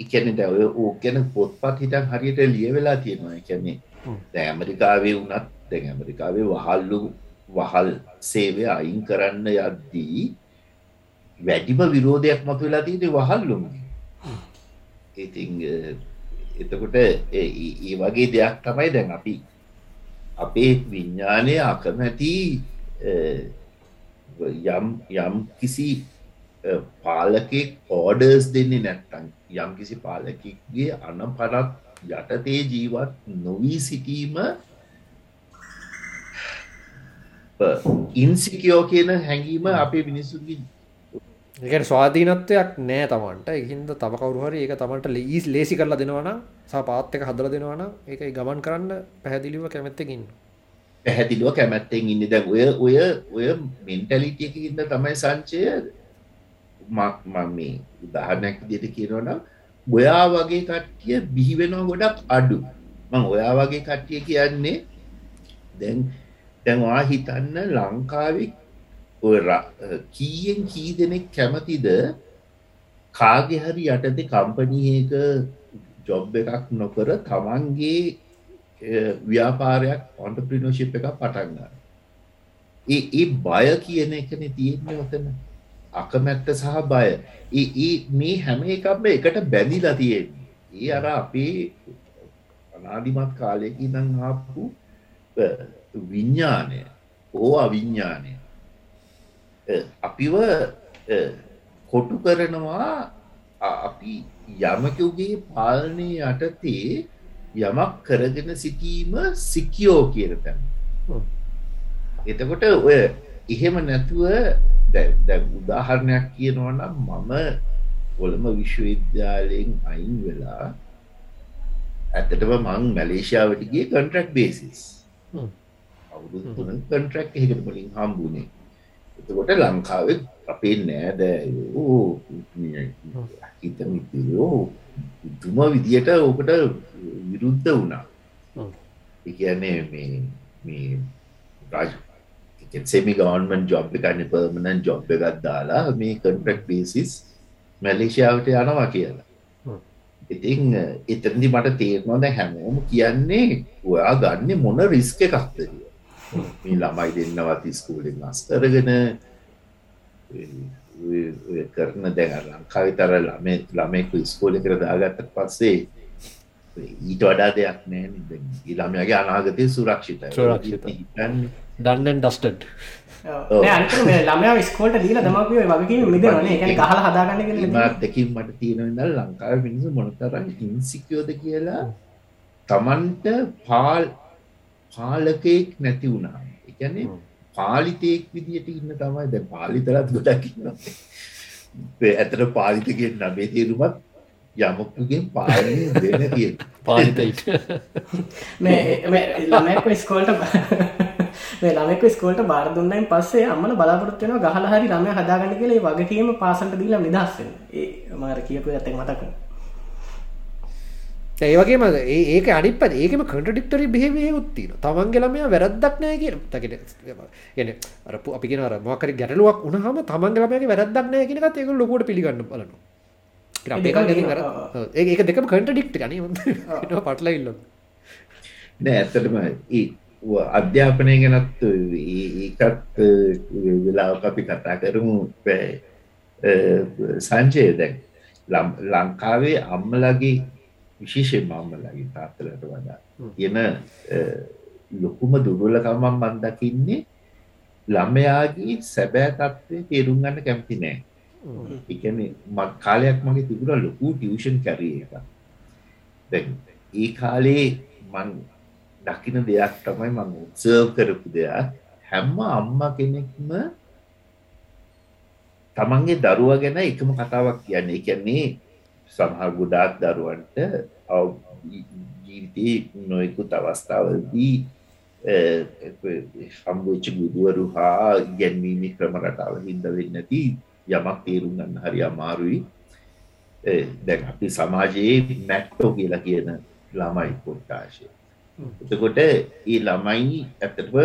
එකන දැව ඕ ගැන පොත්පත් හිටන් හරියට ලිය වෙලා තියෙනවා කැනෙ. දැ ඇමරිකාවේ වනත් දැන් ඇමරිකාවේ වහල්ලු වහල් සේවය අයින් කරන්න යද්දී වැඩිම විරෝධයක් මතු වෙලා තියෙන වහල්ලුම. ඉතිං අ, එතකොට ඒ- ඒ ඒ වගේ දෙයක් තමයි දැන් අපි අපේ විඤ්ඥානය අකමැති අ, යම් යම් කිසි අ, පාලකෙක් ඕඩර්ස් දෙන්නේ නැත්තන් යම් කිසි පාලකෙක්ගේ අන පනත් යටතේ ජීවත් නොවී සිටීම ඉන්සිකයෝ කියන හැඟීම අපේ මිනිස්සුගේ ඒකට ස්වාධීනත්වයක් නෑ තමන්ට. එහින්ද තම කවරුහරි ඒක තමන්ට ලීස් ලේසි කරලා දෙනවන සා පාත්තක හදල දෙනවන ඒක ගමන් කරන්න පැහැදිලිව කැමැත්තකින් පැහැදිලුව කැමැත්තෙන් ඉන්න. දැ ඔය ඔය ඔය මෙන්ටලිටියක ඉන්න තමයි සංචය. මම මේ උදාහරණයක් දිට කියනවනම් ඔයා වගේ කට්ටිය බිහිවෙනවා ගොඩක් අඩු. මං ඔයා වගේ කට්ටිය කියන්නේ දැන් දැන්වා හිතන්න ලංකාවෙ ඔය ර- කීයෙන් කී දෙනෙක් කැමතිද කාගෙ හරි යටතේ කම්පනීක ජොබ් එකක් නොකර තමන්ගේ ව්‍යාපාරයක් ඔන්ටප්‍රිනෝශිප් එක පටන්ගන්න ඒ බය කියන එකන තියෙන්නේ ඔතන. අකමැත්ත සහ බය. මේ හැම එකක්ම එකට බැඳිලා තියෙන්නේ. ඒ අර අපේ අනාදිමත් කාලයක ඉඳං ආපු විඤ්ඥානය ඕ අවිඤ්ඥානය අපිව කොටු කරනවා අපි යමකවගේ පාලනය යටතේ යමක් කරගෙන සිටීම සිකියෝ කියර තැන්. එතකොට ඔය එහෙම නැතුව උදාහරණයක් කියනවනම් මම කොළම විශ්වවිද්‍යාලයෙන් අයින් වෙලා ඇතටම මං මැලේෂාවටගේ කන්ට්‍රක් බේසිස් අවුරුතුන කන්ට්‍රක් එහෙකට මලින් හම්බුණේ එතකොට ලංකාවෙ අපේ නෑදෑයෝ හිතමිතයෝ තුම විදියට ඕකට විරුද්ධ වුණා. එකන්නේ මේ රාජ සෙමි ගවන්මන් ජොබ් එකන්න පර්මණන් ජොබ් එකත් දාලා මේ කන්ට්‍රක් බේසිස් මැලේෂයාවට යනවා කියලා. ඉතිං එතන්දි මට තේරනොද හැමෝම කියන්නේ ඔයා ගන්න මොන රිස්ක එකක්තරිය මේ ළමයි දෙන්නවත් ස්කූලෙන් අස්තරගෙන කරන දැන් ලංකාවි තර ළම ළමෙකු ස්කෝල කර දාගත්ත පස්සේ ඊට වඩා දෙයක් නෑ ළමයාගේ අනාගතය සුරක්ෂිත සුරක්ෂිත. දන්නන් ඩස්ටඩ් ළමයා ස්කෝට දීල දමපිය වගේ එක ගහල හදාගන්න දෙකින් මට තියෙනවෙදල් ලංකාව මිනිසු මොනතරන් ඉන්සිකයෝද කියලා තමන්ට පාල් පාලකයෙක් නැති වුණා. එකන්නේ පාලිතයෙක් විදියට ඉන්න තමයි දැ පාලිතරත් ගොඩක්න්න ඇතට පාලිතගෙන් නබේ තේරුමත් යමක්තුගෙන් පාලනය දෙන කිය පාලිතයිට ළමෙක් ස්කෝල්ට මේ ළමෙක් ස්කෝල්ට බාර දුන්නයින් පස්සේ අම්මල බලාපොරත්වයන ගහල හරි ළමය හදාගන්න කියලේ වගකීම පාසන්ට දීලා නිදහස්සෙන් ඒ මාර කියපු ඇතෙක් මතක ඒවගේම ඒක අනිප ඒකම කටඩික්ටරි බෙහවේ උත්තින තමන්ගේ ළමයා වැරද්දක් නෑ කිය තකට ගෙන අරපු අපි ගෙන මකර ගැටලුවක් උනහම තමන්ගේ ළමයාගේ වැරද්දක් නෑ කියනකත් ඒක ලොකොට පිළිගන්න බලන ඒක දෙකම කටඩික්ට ගන පටල ඉල්ල නෑ ඇත්තටම අධ්‍යාපනය ගැනත් ඒකත් වෙලාව අපි කතා කරමු. සංචය දැන් ලංකාවේ අම්මලගේ විශේෂයෙන් මම්මලගේ තාත්තලට වඩා. තියෙන ලොකුම දුර්වලකමම් මන් දකින්නේ ළමයාගේ සැබෑ තත්ත්වය තේරුම් ගන්න කැමති නෑ. එකන මත් කාලයක් මගේ තිබුණ ලොකු ටියෂන් කැරිය එක දැ ඒ කාලේ මන් දකින දෙයක් තමයි මං උත්සර්ව් කරපු දෙයක්. හැම්ම අම්ම කෙනෙක්ම තමන්ගේ දරුව ගැන එකම කතාවක් කියන්නේ. එකන්නේ සමහර ගොඩාක් දරුවන්ට ජීවිතයේ නොයකුත් අවස්ථාවදී හම්බෝච්ච ගුදුවරු හා ගැන්වීම ක්‍රම රටාව හින්ද වෙන්නති යමක් තේරුම් ගන්න හරි අමාරුයි. දැන් අපි සමාජයේ මැක්ටෝ කියලා කියන ළමයි කොට්ටාශය. එතකොට ඒ ළමයි ඇතටව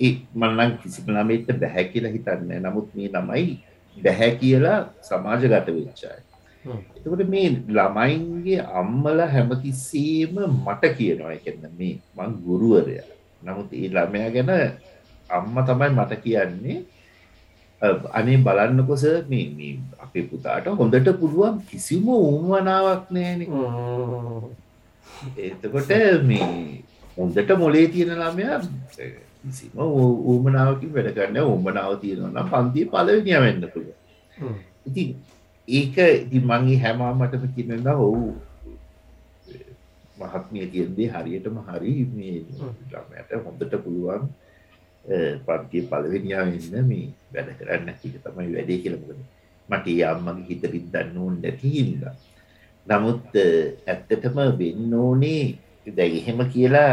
ඒ මන්නන් කිසිම ළමෙට බැහැ කියලා හිතන්න නමුත් මේ ළමයි බැහැ කියලා සමාජගත වෙච්චායි එතකොට මේ ළමයින්ගේ අම්මල හැමතිස්සේම මට කියනවා එකන්න මේ මං ගුරුවරය. නමුත් ඒ ළමයා ගැන අම්ම තමයි මට කියන්නේ. අනේ බලන්නකොස මේ අපේ පුතාට හොඳට පුළුවන් කිසිම උන්වනාවක් නෑන එතකොට මේ හොඳට මොලේ තියෙන ළමයා කිසිම ඌමනාවකින් වැඩගන්න උඹනාව තියෙනවන්න පන්තිය පලවෙනිය වෙන්න පුළුව ඉතින් ඒක ඉති මගේ හැමාමටම කියන්න ඔවු. මහත්මිය කියන්දේ හරියටම හරි. මේ ළමයට හොඳට පුළුවන් පන්තිය පලවෙනියා වෙන්න මේ වැඩ කරන්න. එක තමයි වැඩේ කියලමකද මට අම්මගේ හිත පිද්දන්න ඕන් නැතිහින්ද නමුත් ඇත්තටම වෙන්න ඕනේ. දැ එහෙම කියලා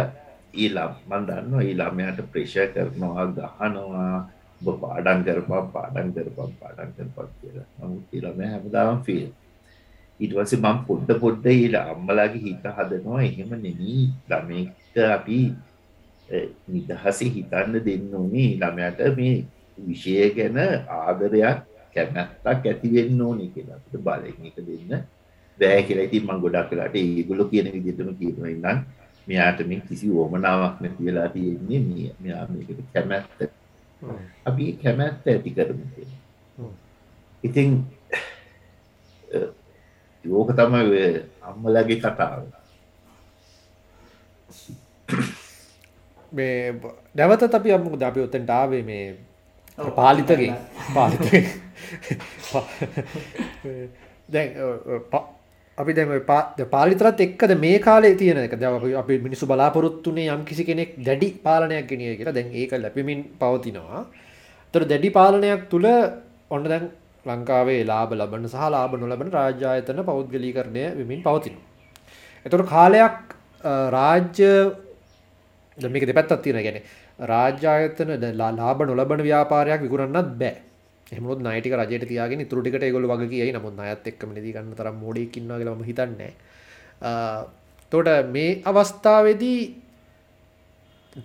ඒ ලම්මන් දන්න ඒ ළමයට ප්‍රේශ කරනවා ගහනවා. පාඩන් කරපා පාඩන් කරපම් පාඩන් කරපක් කියලා. නමුත් ළම හැමදාම ෆිල් ඉටවස මං පොඩ්ඩ පොඩ්ඩ ඒල අම්මලාගේ හිත හදනවා. එහෙම නෙමී ළමෙක්ට අපි නිදහසේ හිතන්න දෙන්න ඕනේ. ළමයට මේ විෂය ගැන ආදරයක් කැමැත්තක් ඇතිවෙන්න ඕනේ කියලාට බලෙන් එක දෙන්න බෑ කියලා. ඉතින් මම ගොඩක් වෙලාට ඒගොල්ලෝ කියන විදිහටම කියනවා. ඉන්නම් මෙයාට මේ කිසි වමනාවක් නැති වෙලා තියෙන්නේ. මේ මෙයා මේකට කැමැත්ත අපි කැමැත්ත ඇති කරමු. ඉතින් ඕක තමයි ඔය අම්මලගේ කතාව. මේ නැවතත් අපි අමුකද අපි ඔත්තෙන්ට ආවේ මේ පාලිතගේ. පාලිත දැන් අපි දැන් ඔය පා පාලිතරත් එක්කද මේ කාලේ තියෙන එක දැන් අපි අපි මිනිස්සු බලාපොරොත්තුනේ යම් කිසි කෙනෙක් දැඩි පාලනයක් ගෙනියයි කියලා දැන් ඒක ලැබෙමින් පවතිනවා. ඒතර දැඩි පාලනයක් තුල ඔන්න දැන් ලංකාවේ ලාභ ලබන සහ ලාභ නොලබන රාජ්‍ය ආයතන පෞද්ගලීකරණය වෙමින් පවතිනවා. ඒතර කාලයක් රාජ්‍ය දැන් මේක දෙපැත්තක් තියෙනවා. කියන්නේ රාජ්‍ය ආයතන ලාභ නොලබන ව්‍යාපාරයක් විකුණන්නත් බෑ. එහෙම වුණොත් ණය ටික රජයට තියාගෙන ඉතුරු ටිකට ඒගොල්ලෝ වග කියයි. නමුත් ණයත් එක්කම නිදි ගන්න තරම් මොඩෙක් ඉන්නවා කියලා මම හිතන්නේ නැහැ. මේ අවස්ථාවේදී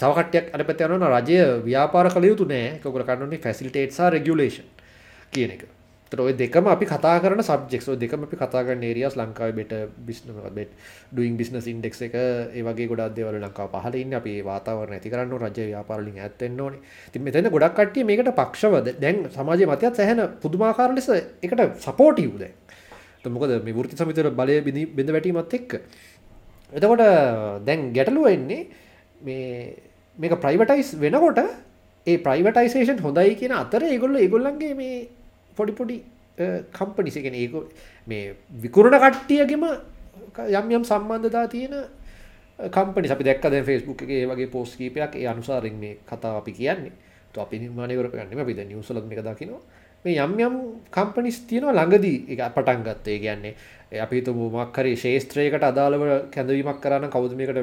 තව කට්ටියක් අර පැත්තේ යනවා රජය ව්‍යාපාර කළ යුතු නෑ. ඒක ඔයගොල්ලෝ කරන්න ඕනේ ෆැසිලිටේට් සහ රෙගියුලේෂන් කියන එක. ඔය දෙකම අපි කතා කරන සබ්ජෙක්ස් ඔය දෙකම අපි කතා කරන ඒරියාස් ලංකාවේ බෙට බිස්නස් බෙට් ඩුයින් බිස්නස් ඉන්ඩෙක්ස් එක ඒ වගේ ගොඩක් දේවල් ලංකාව පහළ ඉන්නේ අපි වාතාවරණ ඇති කරන්න ඕනේ රජ්‍ය ව්‍යාපාර වලින් ඈත් වෙන්න ඕනේ. ඉතින් මෙතන ගොඩක් කට්ටිය මේකට පක්ෂව දැන් සමාජයේ මතයත් සැහෙන පුදුමාකාර ලෙස ඒකට සපෝටිව් දැන්. එතකොට මොකද මේ වෘත්ති සමිතිවල බලය බිඳ වැටීමත් එක්ක. එතකොට දැන් ගැටලුව එන්නේ මේ මේක ප්‍රයිවටයිස් වෙනකොට ඒ ප්‍රයිවටයිසේෂන් හොඳයි කියන අතර ඒගොල්ලෝ ඒගොල්ලන්ගේ මේ පොඩි පොඩි කම්පනිසිගෙන ඒක මේ විකුරණ කට්ටියගෙම යම් යම් සම්බන්ධතා තියෙන කම්පනි අපි දැක්ක දැන් ෆේස්බුක් එකේ වගේ පෝස්ට් කීපයක් ඒ අනුසාරයෙන් මේ කතාව අපි කියන්නේ. તો අපි නිර්මාණය කරගන්නේ අපි දැන් නිවුස් වලත් මේක දකිනවා. මේ යම් යම් කම්පනිස් තියෙනවා ළඟදී ඒක පටන් ගත්තා. ඒ කියන්නේ අපි හිතමු මොකක් හරි ශේෂ්ත්‍රයකට අදාළව කැඳවීමක් කරා නම් කවුද මේකට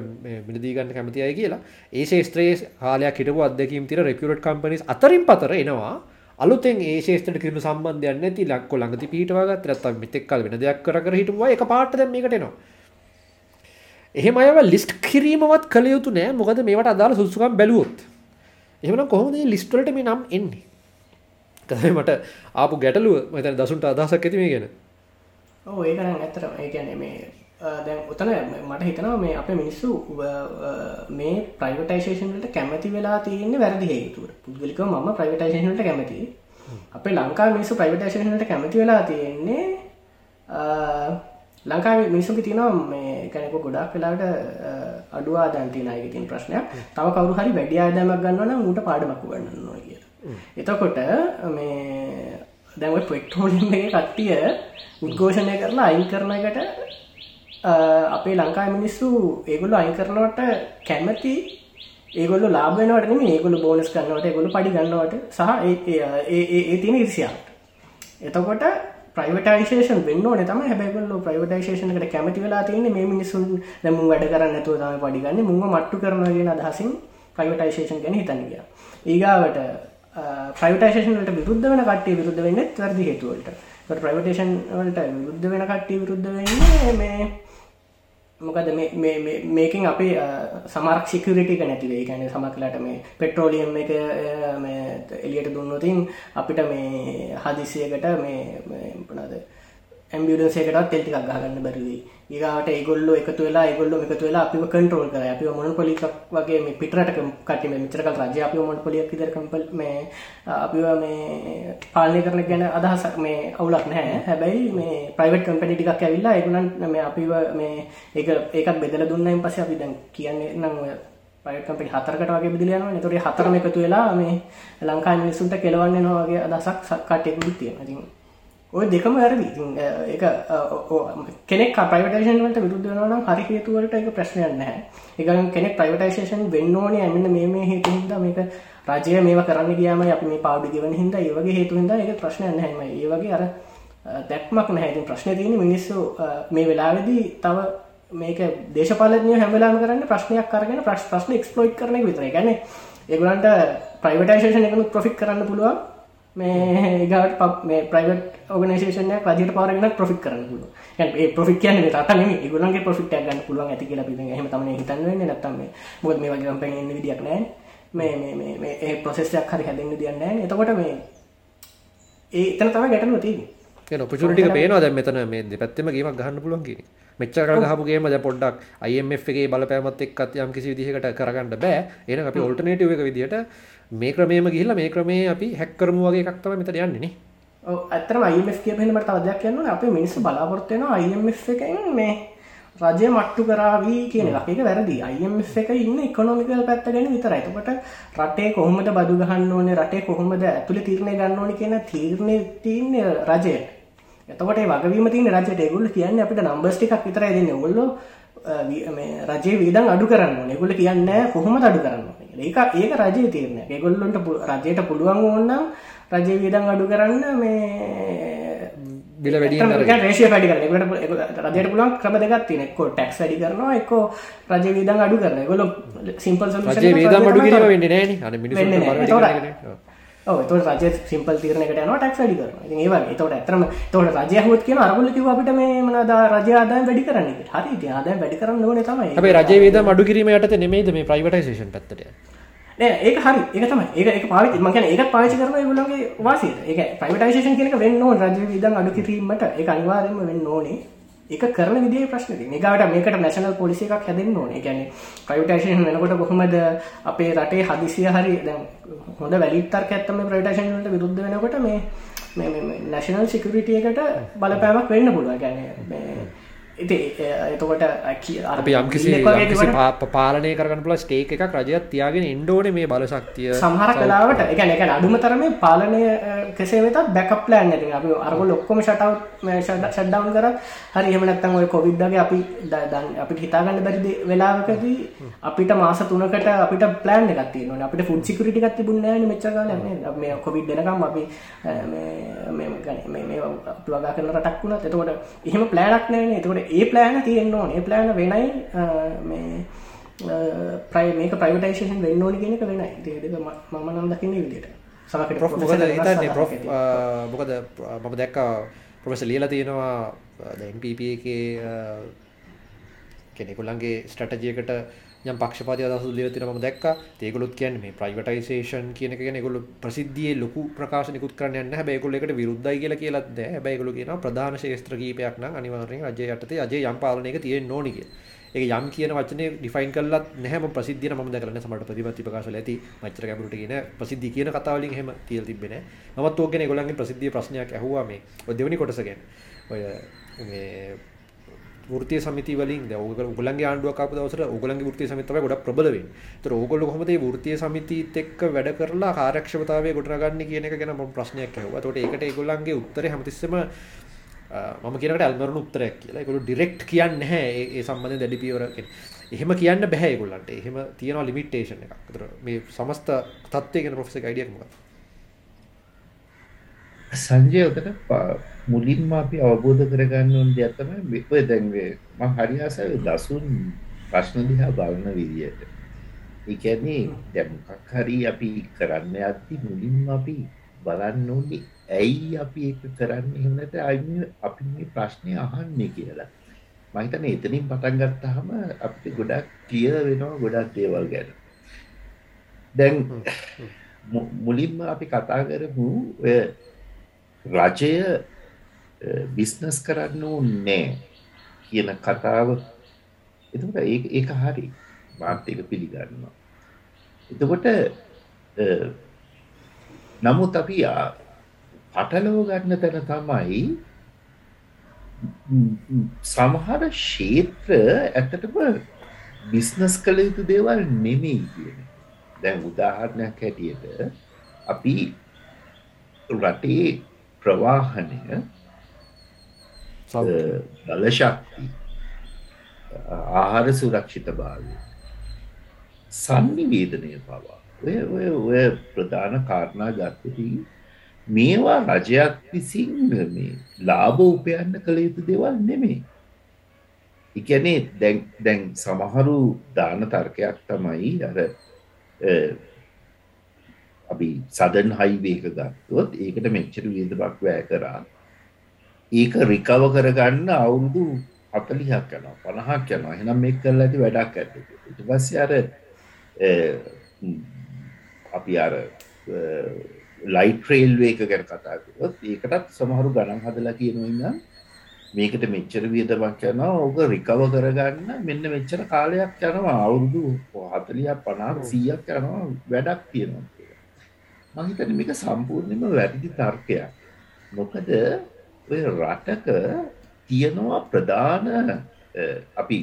මිලදී ගන්න කැමති අය කියලා. ඒ ශේෂ්ත්‍රයේ කාලයක් හිටපු අත්දැකීම් තියෙන රෙපියුටඩ් කම්පනිස් අතරින් පතර එනවා. අලුතෙන් ඒ ශේෂ්ත්‍රයට කිසිදු සම්බන්ධයක් නැති ලක්කො ළඟදී පිටවා ගත්ත නැත්නම් මෙතෙක් කල වෙන දෙයක් කර කර හිටපුවා එක පාට දැන් මේකට එනවා. එහෙම අයව ලිස්ට් කිරීමවත් කළ යුතු නෑ මොකද මේවට අදාළ සුදුසුකම් බැලුවොත්. එහෙමනම් කොහොමද මේ ලිස්ට් වලට මේ නම් එන්නේ? තමයි මට ආපු ගැටලුව මම හිතන්නේ දසුන්ට අදහසක් ඇති මේ ගැන. ඔව් ඒක නම් ඇත්තටම ඒ කියන්නේ මේ දැන් උතන මට හිතනවා මේ අපේ මිනිස්සු මේ ප්‍රයිවටයිසේෂන් වලට කැමති වෙලා තියෙන්නේ වැරදි හේතුවට. පුද්ගලිකව මම ප්‍රයිවටයිසේෂන් වලට කැමතියි. අපේ ලංකාවේ මිනිස්සු ප්‍රයිවටයිසේෂන් වලට කැමති වෙලා තියෙන්නේ ලංකාවේ මිනිස්සුන්ගේ තියෙනවා මේ කෙනෙකු ගොඩක් වෙලාවට අඩු ආදායම් තියෙන අයගේ තියෙන ප්‍රශ්නයක්. තව කවුරු හරි වැඩි ආදායමක් ගන්නවා නම් ඌට පාඩමක් උගන්වන්න ඕනේ කියලා. එතකොට මේ දැන් ඔය පෙට්‍රෝලියම් එකේ කට්ටිය උද්ඝෝෂණය කරලා අයින් කරන එකට අපේ ලංකායි මිනිස්සු ඒගොල්ල අයි කරනවට කැමති ඒගොල්ල ලාබනවට නෙම ඒගොල බෝනස් කරන්නවට ඒගොල පඩි ගන්නවට සහ ඒ තියෙන ඉරිසියාට එතකොට ප්‍රයිවටයිශේෂන් වෙන්න නතම හැබැගොල්ල ප්‍රයිවටයිශේෂනකට කැමති වෙලා තියන්නේ මේ මිනිසුන් දැමුම් වැඩ කරන්න ඇතුව තම පඩිගන්න මුම මට්ටු කරනගෙන අදහසින් ප්‍රයිවටයිශේෂන් ගැන හිතන්නගිය ඒගාවට ප්‍රයිවටයිශේෂනට විරුද්ධ වන කටේ විරුද්ධ වෙන්න වැරදි හේතුවලට ප්‍රයිවටේෂන් වලට විරුද්ධ වෙන කට්ටිය විරුද්ධ වෙන්නේ මේ මොකද මේකින් අපේ සමරක් සිකරිටික නැතිවේ ගැන සමක්ලට මේ පෙට්‍රෝලියම් එක එලියට දුන්නතින් අපිට මේ හදිසියකට මේ පනද ඇම්බියඩන්සේකටත් තෙල්ටික් ගහගන්න බැරිවී ඒගාට ඒගොල්ලෝ එකතු වෙලා ඒගොල්ලෝ එකතු වෙලා අපිව කන්ට්‍රෝල් කරයි අපිව මොනොපොලි එකක් වගේ මේ පිටරට කට්ටිය මේ මෙච්චර කල් රජය අපිව මොනොපොලියක් විතර කම්පල් මේ අපිව මේ පාලනය කරන ගැන අදහසක් මේ අවුලක් නැහැ හැබැයි මේ ප්‍රයිවට් කම්පැනි ටිකක් ඇවිල්ලා ඒගොල්ලන් මේ අපිව මේ ඒක ඒකත් බෙදලා දුන්නායින් පස්සේ අපි දැන් කියන්නේ නම් ඔය ප්‍රයිවට් කම්පැනි හතරකට වගේ බෙදලා යනවා. ඒතකොට හතරම එකතු වෙලා මේ ලංකාවේ මිනිස්සුන්ට කෙලවන්න යනවා වගේ අදහසක් කට්ටියකුත් තියෙනවා. ඉතින් ඔය දෙකම වැරදි එක කෙනෙක් ප්‍රයිවටේෂන් වලට විරුද්ධ වෙනවා නම් හරි හේතු වලට ඒක ප්‍රශ්නයක් නැහැ. ඒකෙන් කෙනෙක් ප්‍රයිවටයිසේෂන් වෙන්න ඕනේ මෙන්න මේ මේ හේතු හින්දා මේක රජය මේවා කරන්න ගියාම අපි මේ පාවඩි ගෙවන හින්දා ඒ වගේ හේතු හින්දා ඒක ප්‍රශ්නයක් නැහැ. ඒ වගේ අර දැක්මක් නැහැ. ඉතින් ප්‍රශ්නේ තියෙන්නේ මිනිස්සු මේ වෙලාවේදී තව මේක දේශපාලඥයෝ හැම වෙලාවෙම කරන්නේ ප්‍රශ්නයක් අරගෙන ප්‍රශ්න එක්ස්ප්ලොයිට් කරන එක විතරයි. ඒ කියන්නේ ඒගොල්ලන්ට ප්‍රයිවටයිසේෂන් එකනුත් ප්‍රොෆිට් කරන්න පුළුවන්. මේ ඒගට පක් මේ ප්‍රයිවට් ඕගනිසේෂනයක් වදිට පාරගෙන පොෆික් කරන්න පුළුව ඒ පොෆික්යන රතන ගුලන්ගේ පොෆික්ට ගන්න පුළුවන් ඇති කියලා පිෙන හම තම හිතන්න. නැත්තම බොත් මේ වගේ පැ විදිියක් නෑ. මේ මේ ඒ පොසෙස්යක් හරි හැදන්න දියන්න එතකොට මේ ඒ එතන තම ගැටනු තිී පචුටි පේනවාද මෙතන මේ පැත්තම ගේීමක් ගහන්න පුළුවන් කියෙන මෙච්චර හපුගේම ද පොඩ්ඩක් අයමගේ බලපෑමත් එක්කත් යම් කිසි විදිහකට කරගන්න බෑ. එන අපි ඔල්ටනේටව එක විදිහට මේ ක්‍රමේම ගිහිල්ලා මේ ක්‍රමේ අපි හැක්කරමු වගේ එකක්තම මෙත යන්නේ ඇත්තම අයිමස් කියපෙනට තවදයක් කියන්න අප මිනිස්සු බලාපොරත්වයන අයිමස් එකෙන් මේ රජය මට්ටු කරාවී කියන එක. වැරදි. අයිමස් එක ඉන්න එකොනොමිකල් පැත්ත ගැන විතර එතකොට රටේ කොහොමද බදු ගහන්න ඕනේ? රටේ කොහොමද ඇතුළේ තීරණය ගන්න ඕනේ කියන තීරණය තියන්නේ රජයට එතකොට වගවීම තින රජට එගුල්ල කියන්න අපිට නම්බස් ටිකක් විතර දෙන්න. ඔගොල්ලො රජය වීදන් අඩු කරන්න එගොල කියන්න කොහොම අඩු කරන්න? ඒක ඒක රජය තියරන එගොල්ලොන්ට රජයට පුළුවන් ඕන්නම් රජය වීදන් අඩු කරන්න මේ බිල වැඩි රේෂය වැඩි කර රජයට පුලන් ක්‍රම දෙගත් තින එක්කෝ ටැක්ස් වැඩි කරනවා එක්කෝ රජ වීදන් අඩු කරන ගොල සිම්පල් වේදම් අඩු කිරීම වෙන්න නෑ. අන ඔත රජ සිම්පල් තීරණකට යනවා ටැක්ස් වැඩි කරනවා. ඒවා එතකොට ඇතරම තොට රජය හොත් කියන අරගුල කිව අපිට මේ මනද රජය ආදායම් වැඩි කරන්න හරි ආදායම් වැඩි කරන්න ඕනේ තමයි. හැබැයි රජය වේදම් අඩු කිරීම යටතේ නෙමෙයිද මේ ප්‍රයිවටයිසේෂන් පැත්තට ඒක හරි. ඒක තමයි. ඒක ඒක පාවිච්චි මම කියන්නේ ඒකත් පාවිච්චි කරන ඒගොල්ලෝගේ වාසියට ඒක ප්‍රයිවටයිසේෂන් කියන එක වෙන්න රජ වේදම් අඩු කිරීමට. ඒක අනිවාර්යයෙන්ම වෙන්න ඕනේ ඒක කරන විදිහේ ප්‍රශ්න තියෙනවා. ඒකට මේකට නැෂනල් පොලිසි එකක් හැදෙන්න ඕනේ. ඒ කියන්නේ ප්‍රයිවටයිසේෂන් වෙනකොට කොහොමද අපේ රටේ හදිසිය හරි දැන් හොඳ වැලිඩ් තර්කයක් තමයි ප්‍රයිවටයිසේෂන් වලට විරුද්ධ වෙනකොට මේ මේ මේ නැෂනල් සිකියුරිටි එකට බලපෑමක් වෙන්න පුළුවන්. ඒ මේ එතකොට අපි යම්කිසි පාලනය කරන පුල ස්ටේක එකක් රජයක් තියාගෙන ඉන්ඩෝන මේ බල ශක්තිය සහර කලාවට එක එක අඩුම තරම පාලනය කෙසේ වෙතත් බැකප් ලෑන් ඇති අපි අරග ලොක්කොම ෂටව් ෂඩ්ඩවන් කර හරි එමනත්තන් ඔය කොවිඩ්ඩගේ අපි දන් අපි හිතාගන්න බැරිදි වෙලාවකදී අපිට මාස තුනකට අපිට ප්ලෑන් එකත් තියන අපිට ෆුඩ් සිකරිටි ගත් තිබුණ මෙච්චකාල මේ කොවිඩ් දෙනකම් අපි මේ වගා කරන රටක් වුණත් එතකොට එහෙම ප්ලෑනක් නෑන එතකොට ඒ ප්ලෑන තියෙන්න්න ඕන. ඒ ප්ලෑන වෙනයි මේ ප්‍රයි මේක ප්‍රයිවටයිශන් වෙන්න ඕනි කෙනෙක වෙනයි. දේදක මම නම් දකින්න විදිට සමකට මොකද හිතන්නේ? ප්‍රොෆ් මොකද මම දැක්ක ප්‍රොෆෙස ලියලා තියෙනවා MPP එකේ කෙනෙකුල්ලන්ගේ ස්ට්‍රටජයකට යම් පක්ෂපාති අදහස් දීලා තියෙනවා මම දැක්කා. ඒගොල්ලොත් කියන්නේ මේ ප්‍රයිවටයිසේෂන් කියන එක කියන්නේ ඒගොල්ලෝ ප්‍රසිද්ධියේ ලොකු ප්‍රකාශනිකුත් කරන්න යන්නේ නැහැ. හැබැයි ඒගොල්ලෝ ඒකට විරුද්ධයි කියලා කියලාත් නැහැ. හැබැයි ඒගොල්ලෝ කියනවා ප්‍රධාන ශේෂ්ත්‍ර කීපයක් නම් අනිවාර්යෙන් රජය යටතේ අජේ යම් පාලනයක තියෙන්න ඕනි කියලා. ඒක යම් කියන වචනේ ඩිෆයින් කරලත් නැහැ මම ප්‍රසිද්ධිය නම් මම දැකලා නැහැ සමහරට ප්‍රතිපත්ති ප්‍රකාශවල ඇති මච්චර ගැඹුරට කියන ප්‍රසිද්ධිය කියන කතාව වලින් එහෙම තියලා තිබ්බේ නැහැ. මමත් ඕක ගැන ඒගොල්ලන්ගේ ප්‍රසිද්ධිය ප්‍රශ්නයක් ඇහුවා මේ ඔය දෙවෙනි කොටස ගැන. ඔය මේ වෘත්තීය සමිති වලින් දැන් ඕගොල්ලන්ගේ ආණ්ඩුවක් ආපු දවසට ඕගොල්ලන්ගේ වෘත්තීය සමිති තමයි ගොඩක් ප්‍රබල වෙන්නේ. ඒතර ඕගොල්ලෝ කොහොමද මේ වෘත්තීය සමිතිත් එක්ක වැඩ කරලා කාර්යක්ෂමතාවය ගොඩනගන්නේ කියන එක ගැන මම ප්‍රශ්නයක් ඇහුවා. ඒතකොට ඒකට ඒගොල්ලන්ගේ උත්තරේ හැමතිස්සෙම මම කියනකට ඇල්මරණු උත්තරයක් කියලා. ඒගොල්ලෝ ඩිරෙක්ට් කියන්නේ නැහැ ඒ ඒ සම්බන්ධයෙන් දැඩි පියවර එහෙම කියන්න බෑ ඒගොල්ලන්ට. එහෙම තියෙනවා ලිමිටේෂන් එකක්. ඒතර මේ සමස්ත තත්ත්වය ගැන ප්‍රොෆෙසර් අයිඩියක් මොකක්ද? සංජය උතන මුලින්ම අපි අවබෝධ කරගන්න ඕන දෙයක් තමයි ඔය දැන් මම හරි ආසයි දසුන් ප්‍රශ්න දිහා බලන විදියට. ඒ කියන්නේ දැන් මොකක් හරි අපි කරන්න යද්දි මුලින්ම අපි බලන්න ඕනේ ඇයි අපි ඒක කරන්නේ එහෙම නැත්නම් අපි මේ ප්‍රශ්නේ අහන්නේ කියලා. මම හිතන්නේ එතනින් පටන් ගත්තාම අපිට ගොඩක් ක්ලියර් වෙනවා ගොඩක් දේවල් ගැන. දැන් මුලින්ම අපි කතා කරමු ඔය රජය බිස්නස් කරන්න ඕනේ කියන කතාව එතකොට ඒක හරි මාත් ඒක පිළිගන්නවා. එතකොට නමුත් අපි පටලව ගන්න තැන තමයි සමහර ක්ෂේත්‍ර ඇත්තටම බිස්නස් කළ යුතු දේවල් නෙමෙයි කියන. දැන් උදාහරණයක් හැටියට අපි රටේ ප්‍රවාහනය බලශක්ති ආහාර සුරක්ෂිත භාවය සන්නිවේදනය පවා. ඔය ඔය ඔය ප්‍රධාන කාරණා ගත්තදී මේවා රජයක් විසින් මේ ලාභ උපයන්න කළ යුතු දේවල් නෙමේ එකනේ දැන් දැන් සමහරු දාන තර්කයක් තමයි අර අපි සදන් හයිවේක ගත්තොත් ඒකට මෙච්චර වියදමක් වැය කරා. ඒක රිකව කරගන්න අවුරුදු හතලිහක් යනවා පණහක් යනවා. එහෙනම් මේ කරලා ඇති වැඩක් ඇත ඊට පස්සේ අර අපි අර ලයිට් ්‍රේල්වේ එක ගැන කතාකරොත් ඒකටත් සමහරු ගණන් හදලා කියනොන්න මේකට මෙච්චර වියදමක් යනවා. ඕක රිකව කරගන්න මෙන්න මෙච්චර කාලයක් යනවා. අවුරුදු හතලියක් පනාත් සීයක් යනවා. වැඩක් තියෙනවා. මහිතන මේක සම්පූර්ණයම වැරදි තර්කයක්. මොකද ඔය රටක තියෙනවා ප්‍රධාන අපි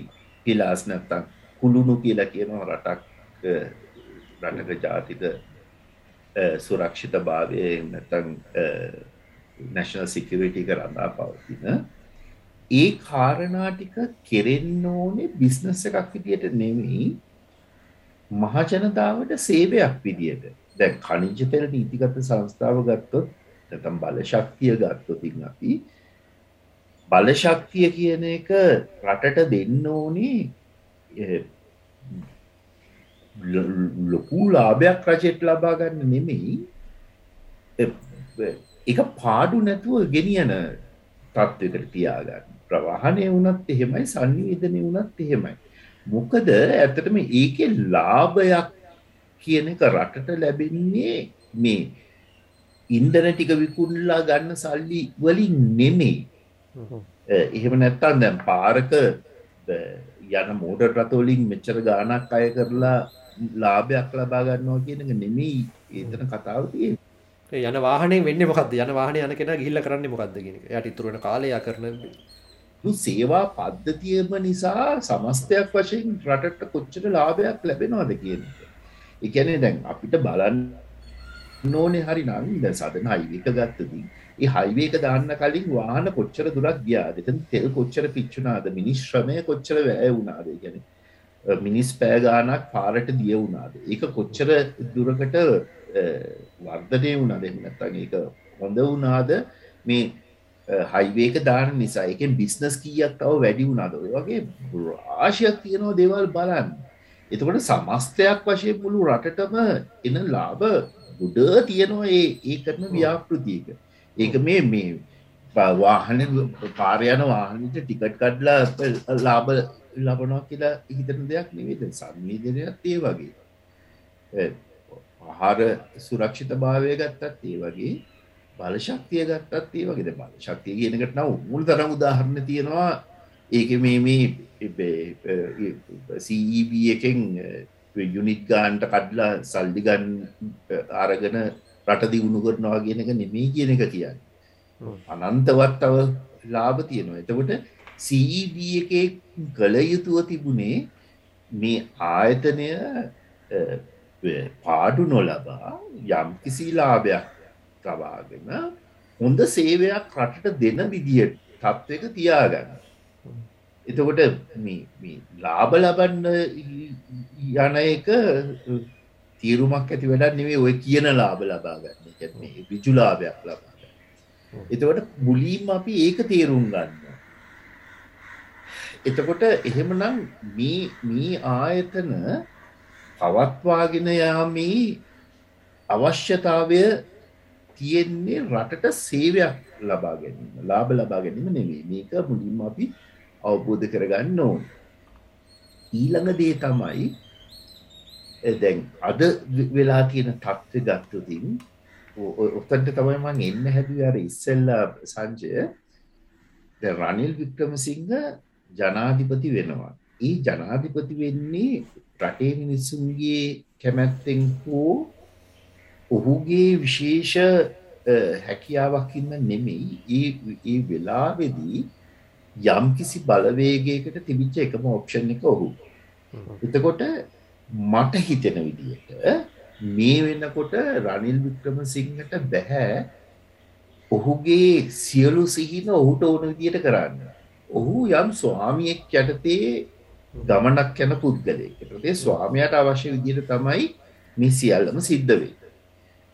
පිලාස් නැත්තම් කුළුණු කියලා කියනවා රටක් රටක ජාතික සුරක්ෂිත භාවය නැතන් නැශනල් සිකවිටි කරන්නා පවතින. ඒ කාරණාටික කෙරෙන්න ඕනේ බිස්නස් එකක් විදියට නෙවෙයි මහජනතාවට සේවයක් විදියට. දැ කනිජ තෙර නීතිගත සංස්ථාව ගත්තොත් නැතම් බල ශක්තිය ගත්තොතින් අපි බලශක්තිය කියන එක රටට දෙන්න ඕනේ. ලොකු ලාභයක් රජෙට් ලබා ගන්න නෙමෙයි. එක පාඩු නැතුව ගෙනියන තත්ත්වකට තියාගන්න. ප්‍රවාහනය වනත් එහෙමයි සංනිවේදනය වනත් එහෙමයි. මොකද ඇතටම ඒක ලාභයක් කියන එක රටට ලැබෙන්නේ මේ ඉන්දන ටික විකුණලා ගන්න සල්ලි වලින් නෙමෙයි. එහෙම නැත්තන් දැම් පාරක යන මෝඩ රතෝලින් මෙච්චර ගානක් අය කරලා ලාභයක් ලබා ගන්නවා කියන එක නෙමෙයි. ඒතන කතාව තියෙන්නේ. යන වාහනේ වෙන්නේ මොකද්ද? යන වාහනේ යන කෙනා ගිහිල්ලා කරන්නේ මොකද්ද කියන එක. එයාට ඉතුරු වෙන කාලය යා කරන සේවා පද්ධතියම නිසා සමස්තයක් වශයෙන් රටට කොච්චර ලාභයක් ලැබෙනවද කියන එක. ඒ කියන්නේ දැන් අපිට බලන්න ඕනේ හරි නම් දැන් සදන හයිවේ එක ගත්තදී ඒ හයිවේ එක දාන්න කලින් වාහන කොච්චර දුරක් ගියාද? එතන තෙල් කොච්චර පිච්චුණාද? මිනිස් ශ්‍රමය කොච්චර වැය වුණාද? ඒ කියන්නේ මිනිස් පෑගානක් පාරට දිය වුණාද ඒක කොච්චර දුරකට වර්ධනය වුණාද එමනත්තන් ඒක හොඳ වුණාද මේ හයිවේක දාන නිසා එකෙන් බිස්නස් කීයක් තව වැඩි වුණාද ඔය වගේ රාශයක් තියෙනවා දේවල් බලන්න එතකොට සමස්තයක් වශයෙන් මුළු රටටම එන ලාභ ගුඩ තියෙනවා ඒ ඒ කරන ව්‍යාපෘතියක. ඒක මේ මේ වාහන පාරයන වාහනට ටිකට් කඩ්ලා ලාබ ලබනවා කියලා හිතන දෙයක් නෙවේද සංවේදනයත් ඒ වගේ. ආහාර සුරක්ෂිත භාවය ගත්තත් ඒ වගේ. බලශක්තිය ගත්තත් ඒ වගේ. බල ශක්තිය කියනකට නව මුල් තරම් උදාහරණ තියෙනවා. ඒක මේ මේ සීබ එකෙන් යුනිත් ගාන්ට කඩ්ලා සල්ඩිගන් අරගෙන රට දියුණු කරනවා කියන එක නෙමේ කියන එක කියන්න. අනන්තවත් තව ලාභ තියෙනවා. එතකොට CEB එකේ කළ යුතුව තිබුණේ මේ ආයතනය පාඩු නොලබා යම් කිසි ලාභයක් තවාගෙන හොඳ සේවයක් රටට දෙන විදිිය තත්ත්වක තියාගන්න. එතකොට ලාබ ලබන්න යන එක තීරුමක් ඇති වැඩක් නෙවේ ඔය කියන ලාබ ලබාගන්න විජුලාභයක් ලබාගන්න. එතකොට මුලීම් අපි ඒක තේරුම් ගන්න. එතකොට එහෙමනම් මේ ආයතන පවත්වාගෙන යාමේ අවශ්‍යතාවය තියෙන්නේ රටට සේවයක් ලබා ගැනීම ලාබ ලබා ගැනීම නෙවේ මේක මුලින්ම අපි අවබෝධ කරගන්න ඕන. ඊළඟ දේ තමයි දැන් අද වෙලා තියෙන තත්ත්ව ගත්තුතින් ඔත්තන්ට තමයි මං එන්න හැදුව අර ඉස්සෙල්ලා සංජය. රනිල් වික්‍රමසිංහ ජනාධිපති වෙනවා. ඒ ජනාධිපති වෙන්නේ රටේ මිනිස්සුන්ගේ කැමැත්තෙන් හෝ ඔහුගේ විශේෂ හැකියාවක් ඉන්න නෙමෙයි. ඒ වෙලාවෙදී යම් කිසි බලවේගයකට තිබිච්ච එකම ඔප්ෂන් එක ඔහු. එතකොට මට හිතෙන විදියට මේ වෙනකොට රනිල් වික්‍රමසිංහට බැහැ ඔහුගේ සියලු සිහින ඔහුට ඕන විදියට කරන්න. ඔහු යම් ස්වාමියෙක් යටතේ ගමනක් යන පුද්ගලයකටේ ස්වාමයට අවශ්‍ය විදිර තමයි මේ සියල්ලම සිද්ධ වේ.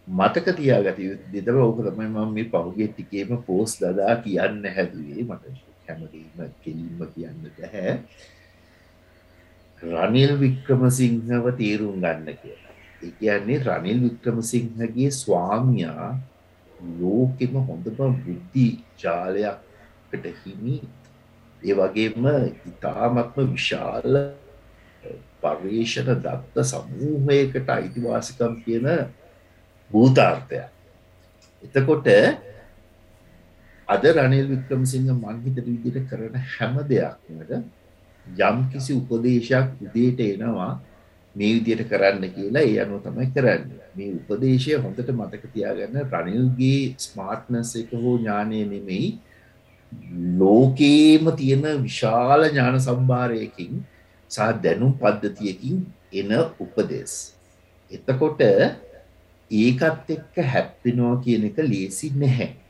මතක තියාගත දෙදව ඕක තමයි මම මේ පහුගේ ටිකේම පෝස් දදා කියන්න හැදුවේ මට හැමදීම කෙලින්ම කියන්න දැහැ රනිල් වික්‍රමසිංහව තේරුම් ගන්න කියලා. එකන්නේ රනිල් වික්‍රමසිංහගේ ස්වාමයා ලෝකෙම හොඳම බුද්ධි ජාලයක්කට හිමි. ඒ වගේම ඉතාමත්ම විශාල පර්යේෂණ දත්ත සමූහයකට අයිතිවාසිකම් කියන භූතාර්ථයක්. එතකොට අද රනිල් වික්‍රමසිංහ මංහිතට විදිට කරන හැම දෙයක්මට යම් කිසි උපදේශයක් උදේට එනවා මේ විදියට කරන්න කියලා ඒ අනුව තමයි කරන්න. මේ උපදේශය හොඳට මතක තියාගන්න රනිල්ගේ ස්මාර්ට්නස් එක හෝ ඥානය නෙමෙයි ලෝකේම තියෙන විශාල ඥාන සම්භාරයකින් සහ දැනුම් පද්ධතියකින් එන උපදෙස් එතකොට ඒකත් එක්ක හැප්පෙනවා කියන එක ලේසි නැහැ.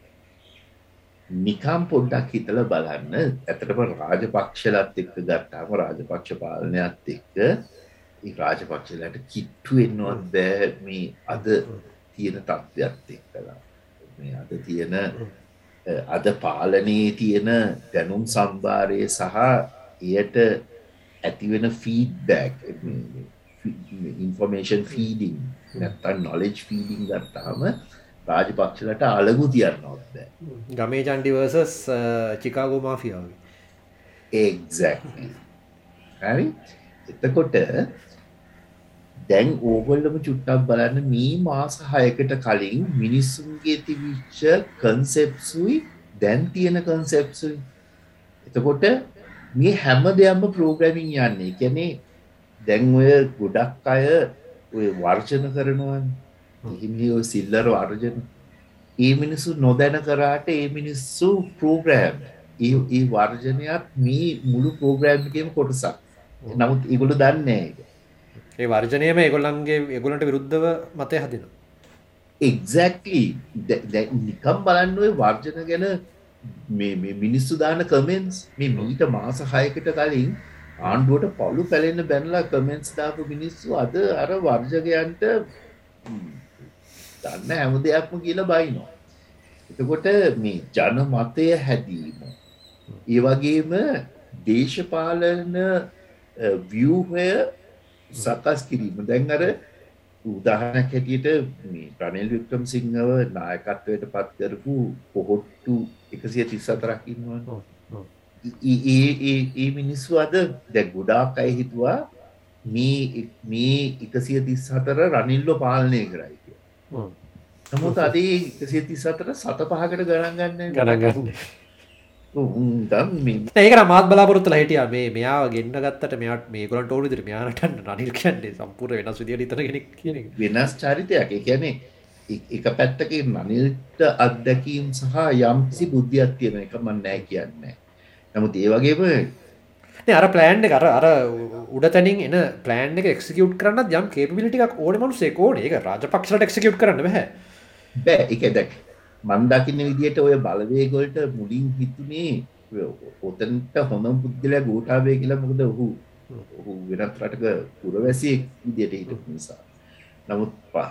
නිකම් පොඩ්ඩක් හිතල බලන්න. ඇතටම රාජපක්ෂලත් එක්ක ගත්තාම රාජපක්ෂ පාලනයක්ත් එක්ක රාජපක්ෂලට කිට්ටු එන්නවත් බෑ මේ අද තියෙන තත්ත්වයක් එක්කලා. මේ අද තියෙන අද පාලනයේ තියෙන දැනුම් සම්භාරය සහ එයට ඇතිවෙන ෆීඩ්බැක් ඉන්ෆර්මේෂන් ෆීඩිං නැත්තන් නොලෙජ් ෆීඩිං ගත්තාම රාජපක්ෂලට අලගු තියන්නවත් බෑ. ගමේ චන්ඩිවර්සස් චිකාගෝ මාෆියාව එක්ක් හරි? එතකොට දැන් ඕගොල්ලම චුට්ටක් බලන්න මේ මාස හයකට කලින් මිනිස්සුන්ගේ තිවිච්ච කන්සෙප්සුයි දැන් තියෙන කන්සෙප්සුයි එතකොට මේ හැම දෙයම්ම ප්‍රෝග්‍රමින් යන්නේ. කැනේ දැන් ඔය ගොඩක් අය ඔය වර්ජන කරනවන් හිමි සිල්ලර වර්ජන ඒ මිනිස්සු නොදැන කරාට ඒ මිනිස්සු ප්‍රෝග්‍රෑම් ඒ වර්ජනයක් මේ මුළු ප්‍රෝග්‍රෑම්ගේම කොටසක්. නමුත් ඉගුළු දන්නේ ඒ වර්ජනයම එගොල්ලන්ගේ එගොලට විරුද්ධව මතය හදින එක්සැක්ලි නිකම් බලන්න ඔය වර්ජන ගැන මිනිස්සු දාන කමෙන්ස් මේ මීට මාස හයකට කලින් ආණ්ඩුවට පලු පැලෙන්න බැනලා කමෙන්ස් දාපු මිනිස්සු අද අර වර්ජකයන්ට දන්න හැම දෙයක්ම කියලා බයිනවා. එතකොට මේ ජන මතය හැදීම. ඒ වගේම දේශපාලන වියහය සකස් කිරීම දැන් අර උදාහනක් හැටියට මේ ප්‍රනල් වික්‍රම් සිංහව නායකත්වයට පත් කරපු පොහොට්ටු එකසිය තිස් අතරක් ඉන්නවා ඒ මිනිස්සු අද දැ ගොඩාක් අය හිතුවා මේ මේ එකසිය තිස් හතර රනිල්ලො පාලනය කරයි නමුත් අදේ එකසිය තිස් අතර සත පහකට ගණන්ගන්න ගණගන්න ඒක මාත් බලාපොරත්තු හිටිය. මේ මෙයා ගෙන්න්න ගත්තට මෙයාට මේ කොලට ඕනු දර මෙයාට රනිල් කියන්නේ සම්පූර් වෙනස් විදිිය කෙනෙක් කියන වෙනස් චරිතයක්. කියැනේ එක පැත්තක නනිල්ට අත්දැකීම් සහ යම්කිසි බුද්ධියක් තියෙන එක මන්නෑ කියන්නේ. නමුත් ඒ වගේම අර පලෑන්් කර අර උඩ තැනින් එන පලෑන් එක එක්සිකියුට් කරන්න යම් කේපිලිටික් ඕන මනු සේකෝන එක රාජපක්ෂට එක්සිකියුට් කරන්න හැ බෑ එක දැක් මන්දකින්න විදියට ඔය බලවේගොල්ට මුලින් හිතුනේ ඔතන්ට හොඳ පුද්ගලය ගෝටාවේ කියලා මොකද ඔහු ඔහු වෙනත් රටක පුරවැසියෙක් විදියට හිට නිසා. නමුත් පා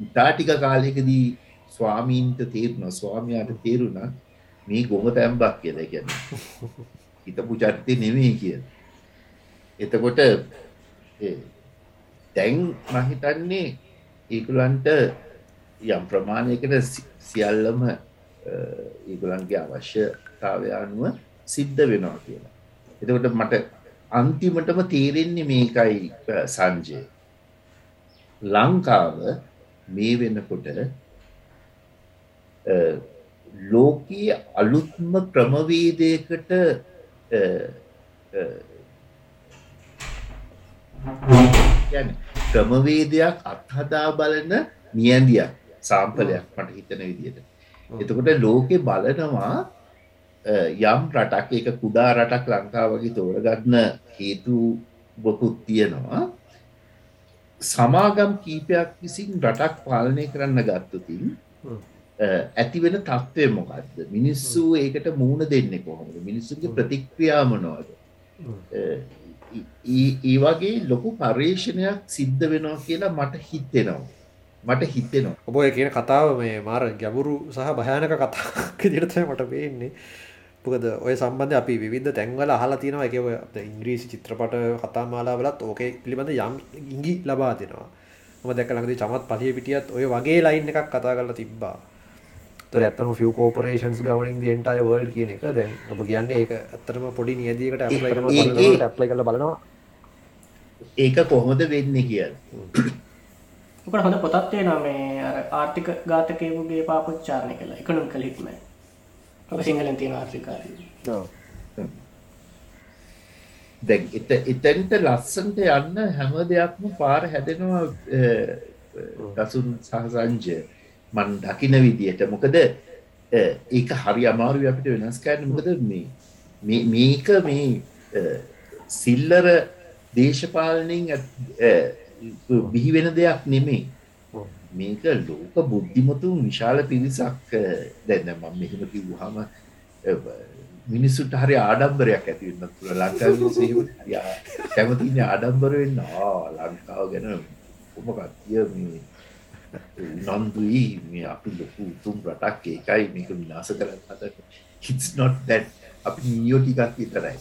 ඉතාටික කාලයකදී ස්වාමීන්ට තේරුණ ස්වාමයාට තේරුණ මේ ගොම තැම්බක් කියල. ගැන හිතපු චරිතය නෙමේ කිය එතකොට දැන් මහිතන්නේ ඒකුලන්ට යම් ප්‍රමාණයකට සියල්ලම ඒගුලන්ගේ අවශ්‍යතාවය අනුව සිද්ධ වෙනවා කියලා. එතකොට මට අන්තිමටම තේරෙන්නේ මේකයි සංජය. ලංකාව මේ වෙනකොට ලෝකයේ අලුත්ම ක්‍රමවේදයකට ක්‍රමවේදයක් අත්හදා බලන නියන්දියක් සාම්පලයක් මට හිතන විදියට. එතකොට ලෝකෙ බලනවා යම් රටක් එක කුඩා රටක් ලංකා වගේ තෝරගන්න හේතු බොකුත් තියෙනවා. සමාගම් කීපයක් විසින් රටක් පාලනය කරන්න ගත්තතින් ඇතිවෙන තත්ත්වය මොකක්ද මිනිස්සු ඒකට මූුණ දෙන්න කොහොමද? මිනිස්සුගේ ප්‍රතික්‍රියාමනවාද ඒ වගේ ලොකු පර්යේෂණයක් සිද්ධ වෙනවා කියලා මට හිතෙනවා. මට හිතෙනවා. ඔබ කියන කතාව මේ මාර ගැබුරු සහ භයානක කතාක දිරතය මට පේන්නේ. පුකද ඔය සම්බන්ධ අපි විධ තැන්වල අහලා තියෙනවා. එක ඔය ඉංග්‍රීසි චිත්‍රපට කතා මාලාවලත් ඕකේ පිළිබඳ යම් ඉංගි ලබා දෙනවා. ම දැක ලඟදි චමත් පලිය පිටියත් ඔය වගේ ලයින් එකක් කතා කරලා තිබ්බා ඇත්තම ෆිය කෝපරේෂන්ස් ගවනින් දියන්ටය වර්ල් කියන එක. දැන් ඔබ කියන්නේ ඒක ඇත්තරම පොඩි නියදීකට ඇප්ලයි කල බලනවා. ඒක කොහොමද වෙන්න කිය උකට හොඳ පොතත් තියෙනවා මේ අර ආර්ථික ඝාතකයෙකුගේ පාපොච්චාරණය කළා ඉකොනොමිකල් හිට්මෑන් ඔක සිංහලෙන් තියෙන ආර්ථිකාරී දැන් එත එතැන්ට ලස්සන්ට යන්න හැම දෙයක්ම පාර හැදෙනවා දසුන් සහසංජය මන් දකින විදියට. මොකද ඒක හරි අමාරු අපිට වෙනස් කරන්න. මොකද මේ මේක මේ සිල්ලර දේශපාලනින් බිහිවෙන දෙයක් නෙමේ මේක ලෝක බුද්ධිමතුන් විශාල පිරිසක් දැන්න මම මෙහෙම කිව්හම මිනිස්සුට හරි ආඩම්බරයක් ඇතිවෙන්න තුළ ලංකාව සහම කැමතින ආඩම්බර වෙන්න. ලංකාව ගැන කොම කත්තිය මේ නන්දුයි මේ අපි ලොකු උතුම් රටක් ඒකයි මේක විනාස කරන්න හත හිස් නොට් දැට් අපි නියෝ ටිකක් විතරයි.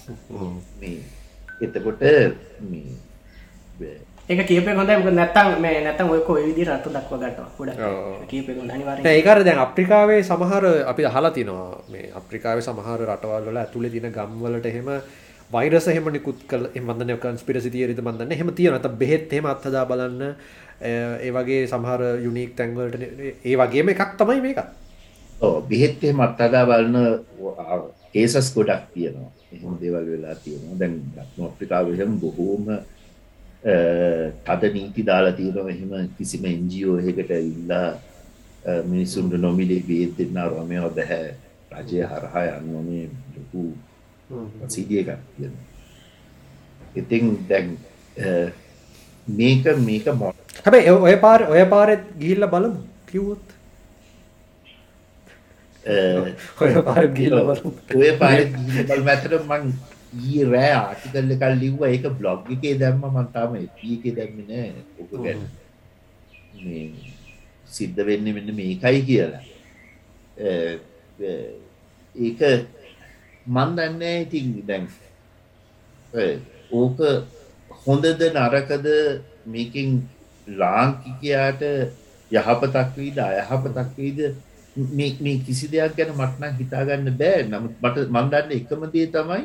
මේ එතකොට මේ ඒක කියප හොඳ මක නැත්තම් මේ නැතම් ඔය කොයි විදි රත්තු දක්ව ගටවා ගොඩ කියප අනිවාර ඒකර දැන් අප්‍රිකාවේ සමහර අපි හලා තිනවා. මේ අප්‍රිකාවේ සමහර රටවල් වල ඇතුළේ තින ගම්වලට එහෙම වෛරස එහෙම නිකුත් කළ එමන්දන කන්ස්පිරසි තියරිද මන්දන්න එහෙම තියෙන ඇත බෙහෙත් එහෙම අත්හදා බලන්න ඒ වගේ සමහර යුනික් තැන්වලට ඒ වගේම එකක් තමයි මේක බෙහෙත් එහෙම අත්හදා බලන්න කේසස් ගොඩක් තියෙනවා. එහෙම දේවල් වෙලා තියෙනවා. දැන් දක්න අප්‍රිකාවෙම බොහෝම තද නීති දාලා තියෙනවා. එහෙම කිසිම එන්ජියෝ එකට ඉල්ලා මිනිසුන්ට නොමිලේ බේත් දෙන්න රොමයෝ බැහැ. රජය හරහා යන්න ඕනේ ලොකු සිදිය එකක් තියෙන ඉතින් දැන් මේක මේක මො හැබැයි ඔය පාර ඔය පාරෙත් ගිහිල්ල බලමු. කිව්වොත්? ඔය පාර ගිල්ල බලමු. ඔය පාර බල් මැතර මං ඊ රෑ ආටිකල්ල කල් ලිව්ව. ඒක බ්ලොග් එකේ දැම්ම. මන්තාම එක දැම්මින ඔක ගැන. මේ සිද්ධ වෙන්න මෙන්න මේකයි කියලා. ඒක මන් දන්නේ ඉතින් දැන් ඕක හොඳද නරකද මේකින් ලාංකිකයාට යහපතක් වීද අයහපතක් වීද? මේ කිසි දෙයක් ගැන මටනම් හිතාගන්න බෑ. නමුත් මට මන්දන්න එකම දේ තමයි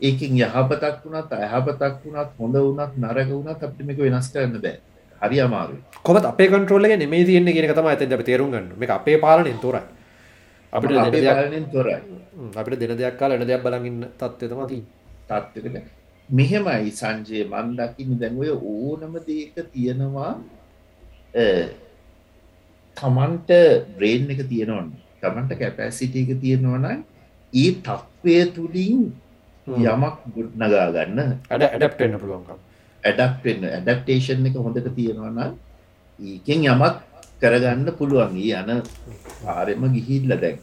ඒකින් යහපතක් වුණත් අයහපතක් වුණත් හොඳ වුණත් නරක වුණත් අපිට මේක වෙනස් කරන්න බෑ. හරි අමාරුයි. කොමත් අපේ කන්ට්‍රෝල්ල එක නෙමේ තියෙන කියෙන තම ඇත අප තේරුම් ගන්න මේ අපේ පාලනෙන් තොරයි. අපිට පාලනෙන් තොරයි. අපිට දෙන දෙයක් කාල එන දෙයක් බලගන්න තත්වතම ති තත්වකට මෙහෙමයි සංජය මන් දකින්න දැන් ඔය ඕනම දේක තියෙනවා තමන්ට බ්‍රේන් එක තියෙනවන්න තමන්ට කැපැසිට එක තියෙනවන ඒ තත්වය තුළින් යමක් ගුඩ්නගා ගන්න. ඇඩ ඇඩප්ටෙන්න්න පුළුවන්කම්. ඇඩක්ටෙන් ඇඩක්ටේෂන් එක හොඳට තියෙනවන ඒකෙන් යමක් කරගන්න පුළුවන්. යන ආරෙම ගිහිල්ල දැන්.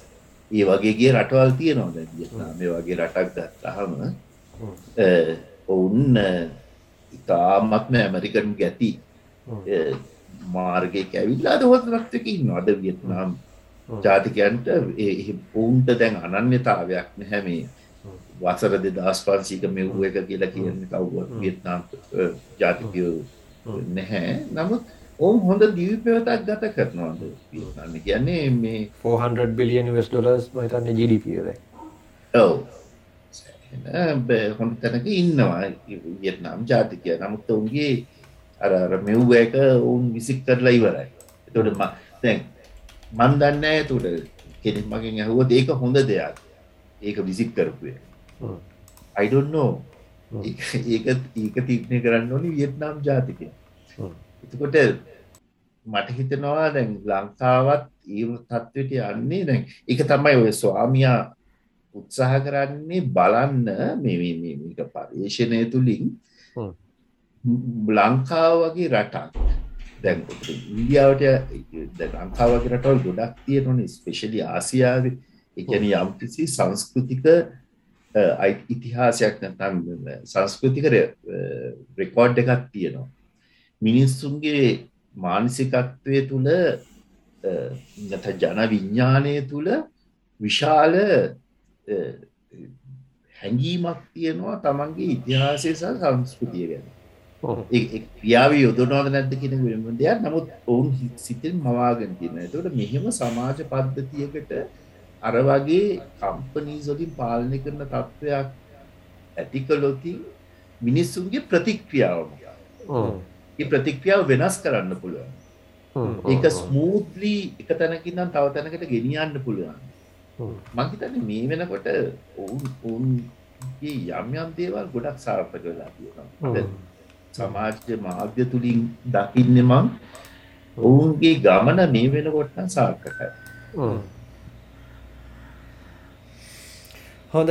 ඒ වගේගේ රටවල් තියෙනවා මේ වගේ රටක් දත්තහම ඔවුන් ඉතාමත්ම ඇමරිකන් ගැති මාර්ගය ඇවිල්ලාද හොත් රක්තකින් අද වියත්නම් ජාතිකයන්ට ඔවුන්ට දැන් අනන්‍යතාවයක් නැහැ මේ වසර දෙදස් පන්සීක මෙව්ව එක කියලා කියන කවුවත් වියත්නාම් ජාතිකයෝ නැහැ. නමුත් ඔවුන් හොඳ දිවි පැවතක් ගත කරනවාද කියන්නේ මේ 400 බිලියන් ඩොලස් මතන්න ජඩිපද ඔව හොඳ තැනක ඉන්නවා. වියත්නාම් ජාතිකය. නමුත් ඔවුන්ගේ අර මෙව්ව එක ඔවුන් විසික් කරලා ඉවරයි. තොට ම දැන් මන් දන්න තුට කෙනෙක් මකින් ඇහුවත් ඒක හොඳ දෙයක්. ඒක විසික් කරපුය අයිඩොන්නෝ ඒක ඒක තිීක්නය කරන්න ඕනි වියට්නාම් ජාතිකය. එතකොට මට හිතනවා දැන් ලංකාවත් ඒ තත්වට යන්නේ දැන් එක තමයි ඔය ස්වාමියා උත්සාහ කරන්නේ බලන්න මේ පර්යේෂණය තුළින් ලංකාව වගේ රටක්. දැන් ඉන්දියාවට ලංකාවගේ රටවල් ගොඩක් තියෙනන ස්පේශලි ආසියාව. එකන යම්කිසි සංස්කෘතික ඉතිහාසයක් නැතම් සංස්කෘතික රෙකෝඩ් එකක් තියෙනවා. මිනිස්සුන්ගේ මානසිකත්වය තුළ ජන විඤ්ඥානය තුළ විශාල හැඟීමක් තියෙනවා තමන්ගේ ඉතිහාසය සහ සංස්කෘතිය ගැන. ක්‍රියාව යොදනවාද නැද්ද කියන වෙනම දෙයක්. නමුත් ඔවුන් සිතෙන් මවාගෙන තියෙන තොට මෙහෙම සමාජ පද්ධතියකට අර වගේ කම්පනීසොලින් පාලනය කරන තත්ත්වයක් ඇති කලොතින් මිනිස්සුන්ගේ ප්‍රතික්‍රියාව ඒ ප්‍රතික්‍රියාව වෙනස් කරන්න පුළුවන්. ඒක ස්මූත්ලි එක තැනකින්නම් තව තැනකට ගෙනියන්න පුළුවන් මංහිතන මේ වෙනකොට ඔවුන් ඔවුන්ගේ යම් යම් දේවල් ගොඩක් සාර්ථක වෙලා තියෙනවා. සමාජ්‍ය මාධ්‍ය තුළින් දකින්න මං ඔවුන්ගේ ගමන මේ වෙනකොටන සාර්ථකයි. හොඳ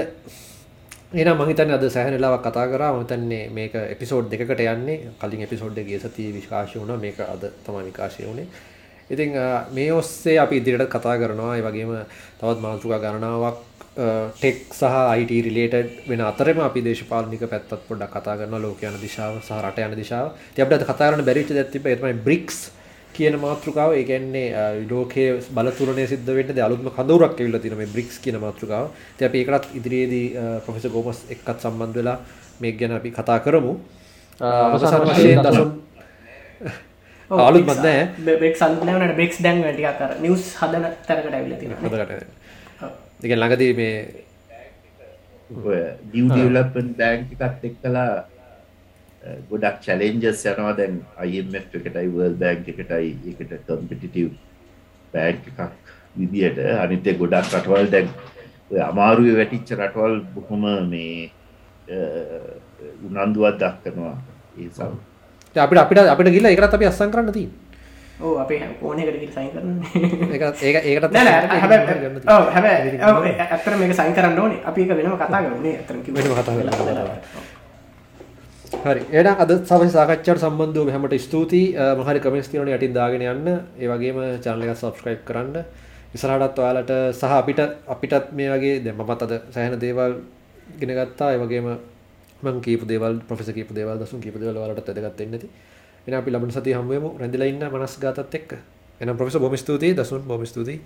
එන මහිතන් අද සැහනලාවක් කතා කර. මතන්නේ මේක එපිසෝඩ් දෙකට යන්නේ. කලින් එපිසෝඩ් ගේ සති විශකාශය වුණ. මේක අද තම විකාශය වුණේ ඉතිං මේ ඔස්සේ අපි ඉදිරියට කතා කරනවා. ඒ වගේම තවත් මාතෘකා ගණනාවක් ටෙක් සහ අයිට රිලේට වෙන අතරම අපි දේශපාලික පැත්තත් පොඩක් කතා කරන ලෝක යන දිශාව සහ රට යන දිශාව. තිබට කතාරන බැරිච ඇතිබ එතමයි බ්‍රික්ස් කියන මාතෘකාව. ඒගැන්නේ ලෝකයේ බලතුරනය සිද්ධ වෙන්න අලුත්ම කදවරක් ඇවිල්ල තින මේ බ්‍රික්ස් කියන මාතෘකාව. ති අප ඒකටත් ඉදිරියේදී ප්‍රොෆෙස ගෝමස් එක්කත් සම්බන්ධ වෙලා මේ ගැන අපි කතා කරමු. අවසාන වශයෙන් දසුන් අලුත් මත්නෑ බෙක් සන්නවනට බෙක්ස් දැන් ටික කර නිවස් හදන තැනකට ඇවිල හදකට දෙක ළඟදී මේ ඩියවලපන් බෑංක එකත් එක් කලා ගොඩක් චලෙන්ජස් යනවා. දැන් IMF එකටයි වර්ල් බෑන්ක් එකටයි එකට කම්පිටිටව් බෑන්ක් එකක් විදියට අනිතය ගොඩක් රටවල් දැන් අමාරුව වැටිච්ච රටවල් බොහොම මේ උනන්දුවත් දක්කනවා ඒ සම් අපිට අපිට අපිට ගිල්ල එකත් අපි අස්සන් කරන්න දී ඕ අපේ ඕනකට සයින් කරන්න. ඒ ඒකට හැබ ඇතර මේක සයින් කරන්න ඕනේ. අපි එක වෙනම කතා කරන්නේ ඇතර කතා හරි. එන අද සම සාකච්චට සම්බන්ධව හැමට ස්තුතියි. මහරි කමස් තිරන යටින් දාගෙන යන්න. ඒවගේම චානලක සබස්ක්‍රයිබ් කරන්න. ඉසරහටත් ඔයාලට සහ අපිට අපිටත් මේ වගේ දෙ මත් අද සෑහන දේවල් ගෙනගත්තා ඒවගේම මං කීප දේවල් ප්‍රොෆෙස කීප දේවල් දසුන් කීප දේවල් වලට ඇදගත් එන්නති එන අපි ලබන සති හමුවමු රැඳිලා ඉන්න මනස් ගාතත් එක්ක. එනම් ප්‍රොෆෙස බොම ස්තුතියි දසුන් බොම ස්තුතියි.